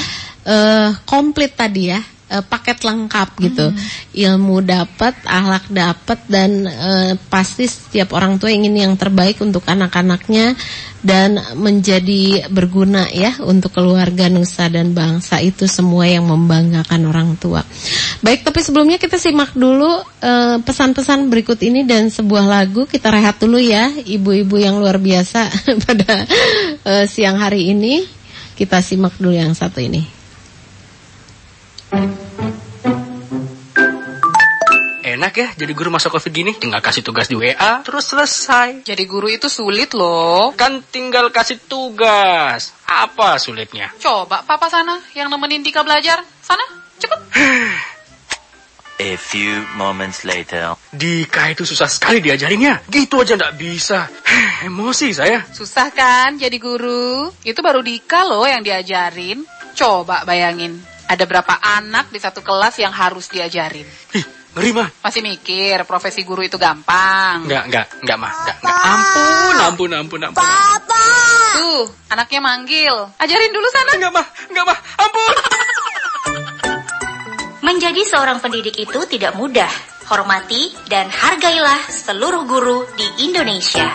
eh, komplit tadi ya. Eh, paket lengkap gitu. Ilmu dapat akhlak dapat dan eh, pasti setiap orang tua ingin yang terbaik untuk anak-anaknya dan menjadi berguna ya untuk keluarga nusa dan bangsa. Itu semua yang membanggakan orang tua. Baik tapi sebelumnya kita simak dulu eh, pesan-pesan berikut ini dan sebuah lagu. Kita rehat dulu ya ibu-ibu yang luar biasa pada eh, siang hari ini. Kita simak dulu yang satu ini Enak ya jadi guru masa covid gini Tinggal kasih tugas di WA Terus selesai Jadi guru itu sulit loh. Kan tinggal kasih tugas Apa sulitnya? Coba papa sana yang nemenin Dika belajar. Sana, cepet. A few moments later. Dika itu susah sekali diajarinnya Gitu aja ndak bisa Emosi saya Susah kan jadi guru? Itu baru Dika loh yang diajarin. Coba bayangin, ada berapa anak di satu kelas yang harus diajarin? Ih, ngeri mah Masih mikir profesi guru itu gampang. Enggak, enggak, enggak mah enggak, enggak. Ampun, ampun, ampun, ampun Tuh, anaknya manggil. Ajarin dulu sana. Enggak mah, enggak mah, ampun Menjadi seorang pendidik itu tidak mudah. Hormati dan hargailah seluruh guru di Indonesia.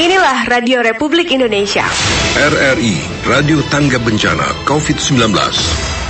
Inilah Radio Republik Indonesia. RRI Radio Tangga Bencana COVID-19.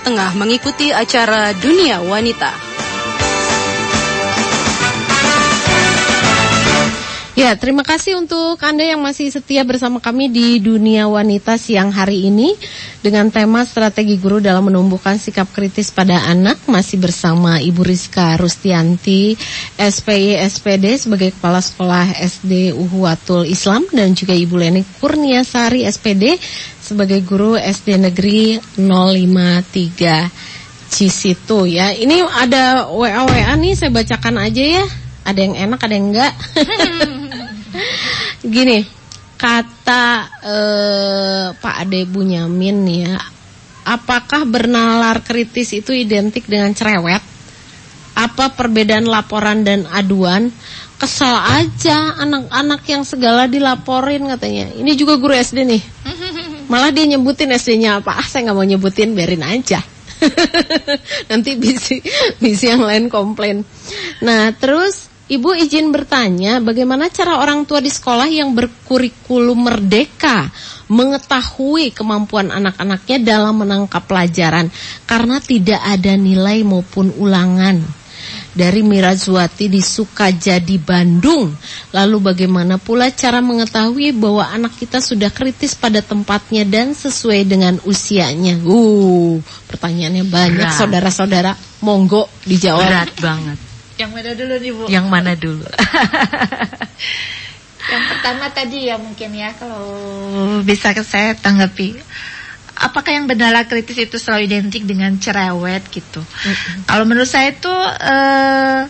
Tengah mengikuti acara Dunia Wanita. Ya, terima kasih untuk Anda yang masih setia bersama kami di Dunia Wanita siang hari ini dengan tema strategi guru dalam menumbuhkan sikap kritis pada anak masih bersama Ibu Rizka Rustianti SPI SPD sebagai Kepala Sekolah SD Uhuatul Islam dan juga Ibu Leni Kurniasari SPD sebagai guru SD Negeri 053 Cisitu ya. Ini ada WA WA nih saya bacakan aja ya. Ada yang enak ada yang enggak. Gini, kata eh, Pak Ade Bunyamin ya, apakah bernalar kritis itu identik dengan cerewet? Apa perbedaan laporan dan aduan? Kesel aja anak-anak yang segala dilaporin katanya. Ini juga guru SD nih. Malah dia nyebutin SD-nya apa? Ah, saya nggak mau nyebutin, biarin aja. Nanti bisi bisi yang lain komplain. Nah, terus Ibu izin bertanya, bagaimana cara orang tua di sekolah yang berkurikulum merdeka mengetahui kemampuan anak-anaknya dalam menangkap pelajaran karena tidak ada nilai maupun ulangan? Dari Mirazwati di Sukajadi, Bandung. Lalu bagaimana pula cara mengetahui bahwa anak kita sudah kritis pada tempatnya dan sesuai dengan usianya? Uh, pertanyaannya banyak saudara-saudara. Monggo dijawab. Berat banget. Yang mana dulu nih Bu? Yang mana dulu? Yang pertama tadi ya mungkin ya kalau bisa saya tanggapi. Apakah yang bernala kritis itu selalu identik dengan cerewet gitu? Kalau menurut saya itu eh,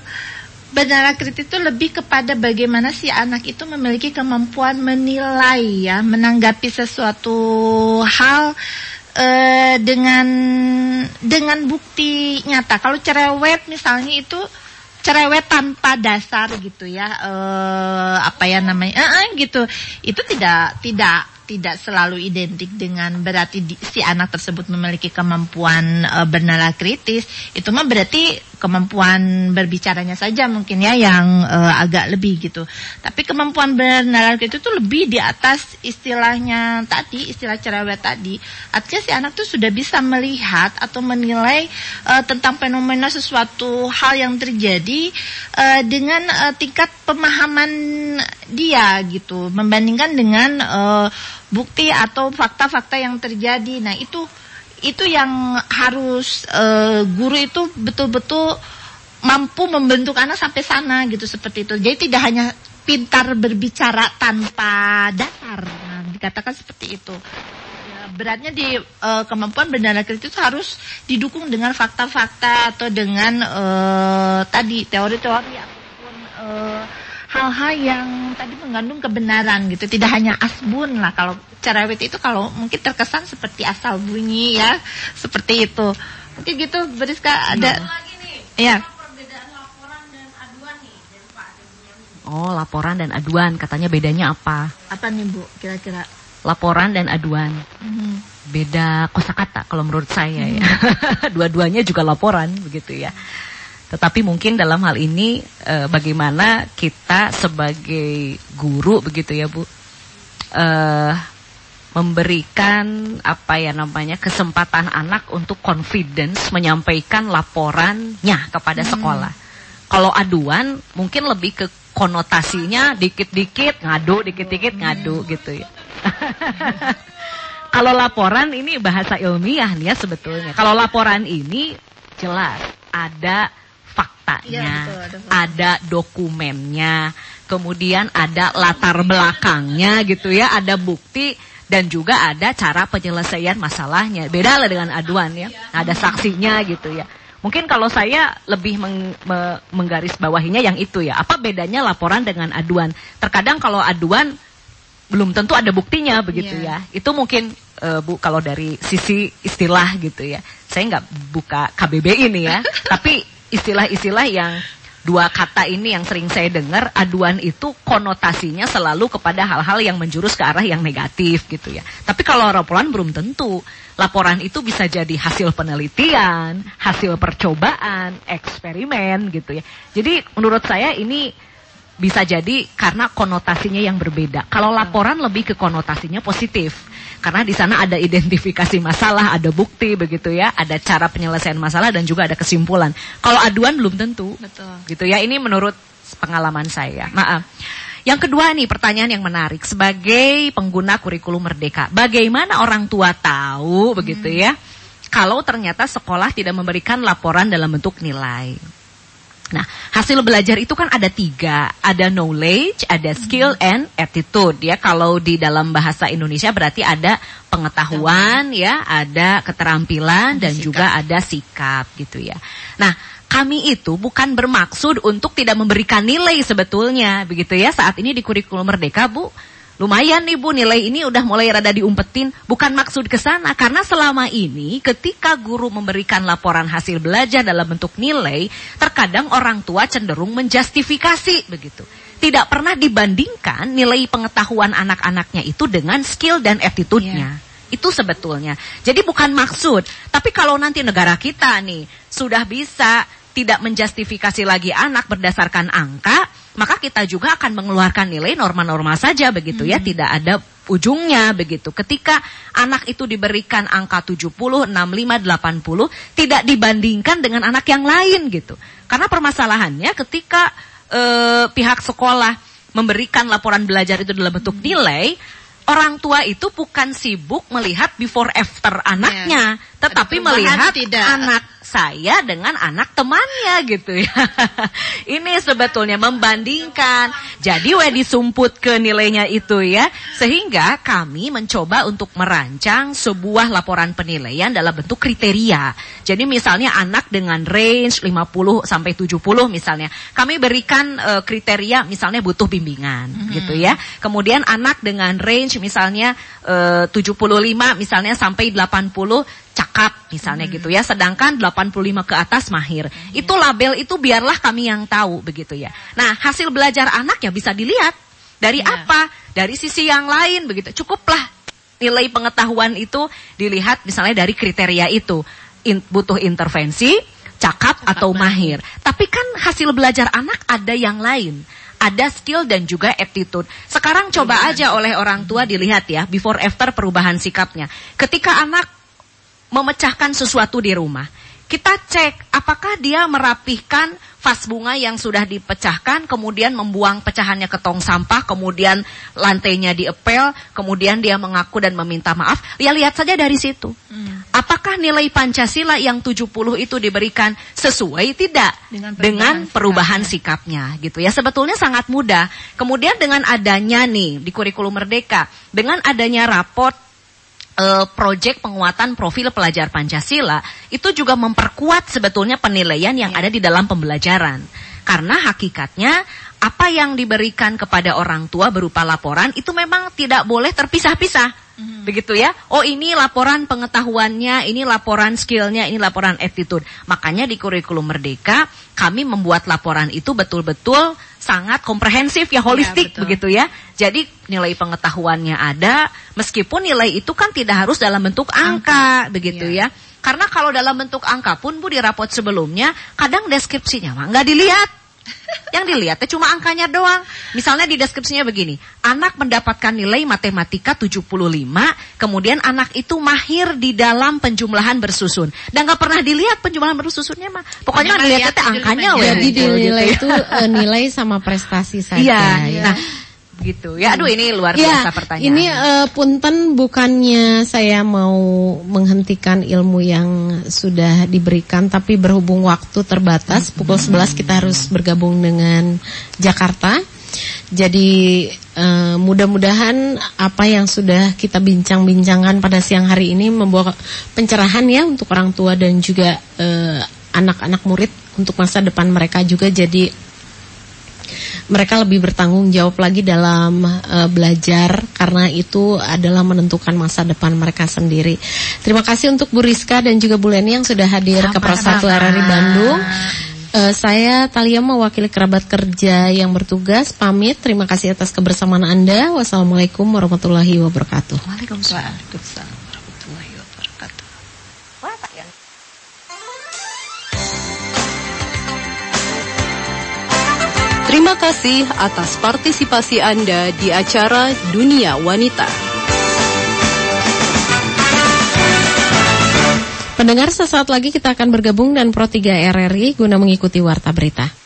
bernala kritis itu lebih kepada bagaimana si anak itu memiliki kemampuan menilai ya, menanggapi sesuatu hal eh, dengan dengan bukti nyata. Kalau cerewet misalnya itu cerewet tanpa dasar gitu ya eh apa ya namanya eh, eh, gitu. Itu tidak tidak tidak selalu identik dengan berarti di, si anak tersebut memiliki kemampuan e, bernala kritis. Itu mah berarti kemampuan berbicaranya saja mungkin ya yang e, agak lebih gitu tapi kemampuan bernala kritis itu lebih di atas istilahnya tadi istilah cerewet tadi artinya si anak tuh sudah bisa melihat atau menilai e, tentang fenomena sesuatu hal yang terjadi e, dengan e, tingkat pemahaman dia gitu membandingkan dengan e, bukti atau fakta-fakta yang terjadi. Nah, itu itu yang harus e, guru itu betul-betul mampu membentuk anak sampai sana gitu seperti itu. Jadi tidak hanya pintar berbicara tanpa dasar. Nah, dikatakan seperti itu. Ya, beratnya di e, kemampuan bernada kritis itu harus didukung dengan fakta-fakta atau dengan e, tadi teori-teori ataupun e, hal-hal yang tadi mengandung kebenaran gitu. Tidak hanya asbun lah. Kalau cerewet itu kalau mungkin terkesan seperti asal bunyi ya seperti itu. Mungkin gitu Beriska ada ya Oh laporan dan aduan. Katanya bedanya apa? Apa nih Bu kira-kira? Laporan dan aduan. Hmm. beda kosakata kalau menurut saya ya. Dua-duanya juga laporan begitu ya tetapi mungkin dalam hal ini e, bagaimana kita sebagai guru begitu ya Bu e, memberikan apa ya namanya kesempatan anak untuk confidence menyampaikan laporannya kepada hmm. sekolah. Kalau aduan mungkin lebih ke konotasinya dikit-dikit ngadu, dikit-dikit ngadu hmm. gitu ya. Kalau laporan ini bahasa ilmiah nih ya sebetulnya. Kalau laporan ini jelas ada faktanya, ya, betul, ada, ada dokumennya, kemudian ada latar belakangnya gitu ya, ada bukti dan juga ada cara penyelesaian masalahnya. Beda lah dengan aduan ya, ada saksinya gitu ya. Mungkin kalau saya lebih meng, me, menggaris bawahinya yang itu ya. Apa bedanya laporan dengan aduan? Terkadang kalau aduan belum tentu ada buktinya begitu yeah. ya. Itu mungkin uh, Bu kalau dari sisi istilah gitu ya. Saya nggak buka KBB ini ya, tapi istilah-istilah yang dua kata ini yang sering saya dengar aduan itu konotasinya selalu kepada hal-hal yang menjurus ke arah yang negatif gitu ya. Tapi kalau laporan belum tentu. Laporan itu bisa jadi hasil penelitian, hasil percobaan, eksperimen gitu ya. Jadi menurut saya ini bisa jadi karena konotasinya yang berbeda. Kalau laporan lebih ke konotasinya positif karena di sana ada identifikasi masalah, ada bukti begitu ya, ada cara penyelesaian masalah dan juga ada kesimpulan. Kalau aduan belum tentu. Betul. Gitu ya. Ini menurut pengalaman saya. Maaf. Yang kedua nih pertanyaan yang menarik sebagai pengguna kurikulum merdeka. Bagaimana orang tua tahu begitu hmm. ya kalau ternyata sekolah tidak memberikan laporan dalam bentuk nilai. Nah, hasil belajar itu kan ada tiga, ada knowledge, ada skill, hmm. and attitude. Ya, kalau di dalam bahasa Indonesia berarti ada pengetahuan, ya, ada keterampilan, dan sikap. juga ada sikap, gitu ya. Nah, kami itu bukan bermaksud untuk tidak memberikan nilai sebetulnya, begitu ya. Saat ini di kurikulum Merdeka, Bu, Lumayan nih Bu nilai ini udah mulai rada diumpetin. Bukan maksud ke sana karena selama ini ketika guru memberikan laporan hasil belajar dalam bentuk nilai, terkadang orang tua cenderung menjustifikasi begitu. tidak pernah dibandingkan nilai pengetahuan anak-anaknya itu dengan skill dan attitude-nya. Itu sebetulnya. Jadi bukan maksud, tapi kalau nanti negara kita nih sudah bisa tidak menjustifikasi lagi anak berdasarkan angka, maka kita juga akan mengeluarkan nilai norma-norma saja begitu ya, tidak ada ujungnya begitu. Ketika anak itu diberikan angka 70, 65, 80, tidak dibandingkan dengan anak yang lain gitu. Karena permasalahannya ketika eh, pihak sekolah memberikan laporan belajar itu dalam bentuk nilai, orang tua itu bukan sibuk melihat before after anaknya, tetapi perubahan melihat tidak. anak saya dengan anak temannya gitu ya. Ini sebetulnya membandingkan. Jadi we disumput ke nilainya itu ya. Sehingga kami mencoba untuk merancang sebuah laporan penilaian dalam bentuk kriteria. Jadi misalnya anak dengan range 50 sampai 70 misalnya. Kami berikan eh, kriteria misalnya butuh bimbingan gitu ya. Kemudian anak dengan range misalnya eh, 75 misalnya sampai 80 cakap misalnya gitu ya. Sedangkan 85 ke atas mahir. Itu label itu biarlah kami yang tahu begitu ya. Nah, hasil belajar anak ya bisa dilihat dari apa? Dari sisi yang lain begitu. Cukuplah nilai pengetahuan itu dilihat misalnya dari kriteria itu. In- butuh intervensi, cakap atau mahir. Tapi kan hasil belajar anak ada yang lain. Ada skill dan juga attitude. Sekarang coba aja oleh orang tua dilihat ya, before after perubahan sikapnya. Ketika anak memecahkan sesuatu di rumah. Kita cek apakah dia merapihkan vas bunga yang sudah dipecahkan, kemudian membuang pecahannya ke tong sampah, kemudian lantainya diepel, kemudian dia mengaku dan meminta maaf. Ya lihat saja dari situ. Apakah nilai Pancasila yang 70 itu diberikan sesuai tidak Dengan perubahan dengan perubahan sikapnya gitu ya. Sebetulnya sangat mudah. Kemudian dengan adanya nih di kurikulum merdeka, dengan adanya raport eh, proyek penguatan profil pelajar Pancasila itu juga memperkuat sebetulnya penilaian yang ada di dalam pembelajaran. Karena hakikatnya apa yang diberikan kepada orang tua berupa laporan itu memang tidak boleh terpisah-pisah. Begitu ya. Oh ini laporan pengetahuannya, ini laporan skillnya, ini laporan attitude. Makanya di kurikulum merdeka kami membuat laporan itu betul-betul sangat komprehensif ya holistik begitu ya. Jadi nilai pengetahuannya ada meskipun nilai itu kan tidak harus dalam bentuk angka, begitu ya. Karena kalau dalam bentuk angka pun Bu di rapot sebelumnya kadang deskripsinya mah nggak dilihat. Yang dilihat teh cuma angkanya doang. Misalnya di deskripsinya begini, anak mendapatkan nilai matematika 75, kemudian anak itu mahir di dalam penjumlahan bersusun. Dan nggak pernah dilihat penjumlahan bersusunnya mah. Pokoknya Pokoknya dilihat lihat teh aja angkanya di weh. Jadi gitu, dinilai gitu itu eh, nilai sama prestasi saja. Iya. ya. Nah, gitu ya. Aduh ini luar Ya, biasa pertanyaan. Ini eh, punten bukannya saya mau menghentikan ilmu yang sudah diberikan tapi berhubung waktu terbatas pukul 11 kita harus bergabung dengan Jakarta. Jadi eh, mudah-mudahan apa yang sudah kita bincang-bincangkan pada siang hari ini membawa pencerahan ya untuk orang tua dan juga eh, anak-anak murid untuk masa depan mereka juga jadi mereka lebih bertanggung jawab lagi dalam eh, belajar karena itu adalah menentukan masa depan mereka sendiri. Terima kasih untuk Bu Rizka dan juga Bu Leni yang sudah hadir ke Persatu RRI Bandung. Eh, saya Talia mewakili kerabat kerja yang bertugas pamit. Terima kasih atas kebersamaan Anda. Wassalamualaikum warahmatullahi wabarakatuh. Waalaikumsalam. Terima kasih atas partisipasi Anda di acara Dunia Wanita. Pendengar sesaat lagi kita akan bergabung dan Pro 3 RRI guna mengikuti warta berita.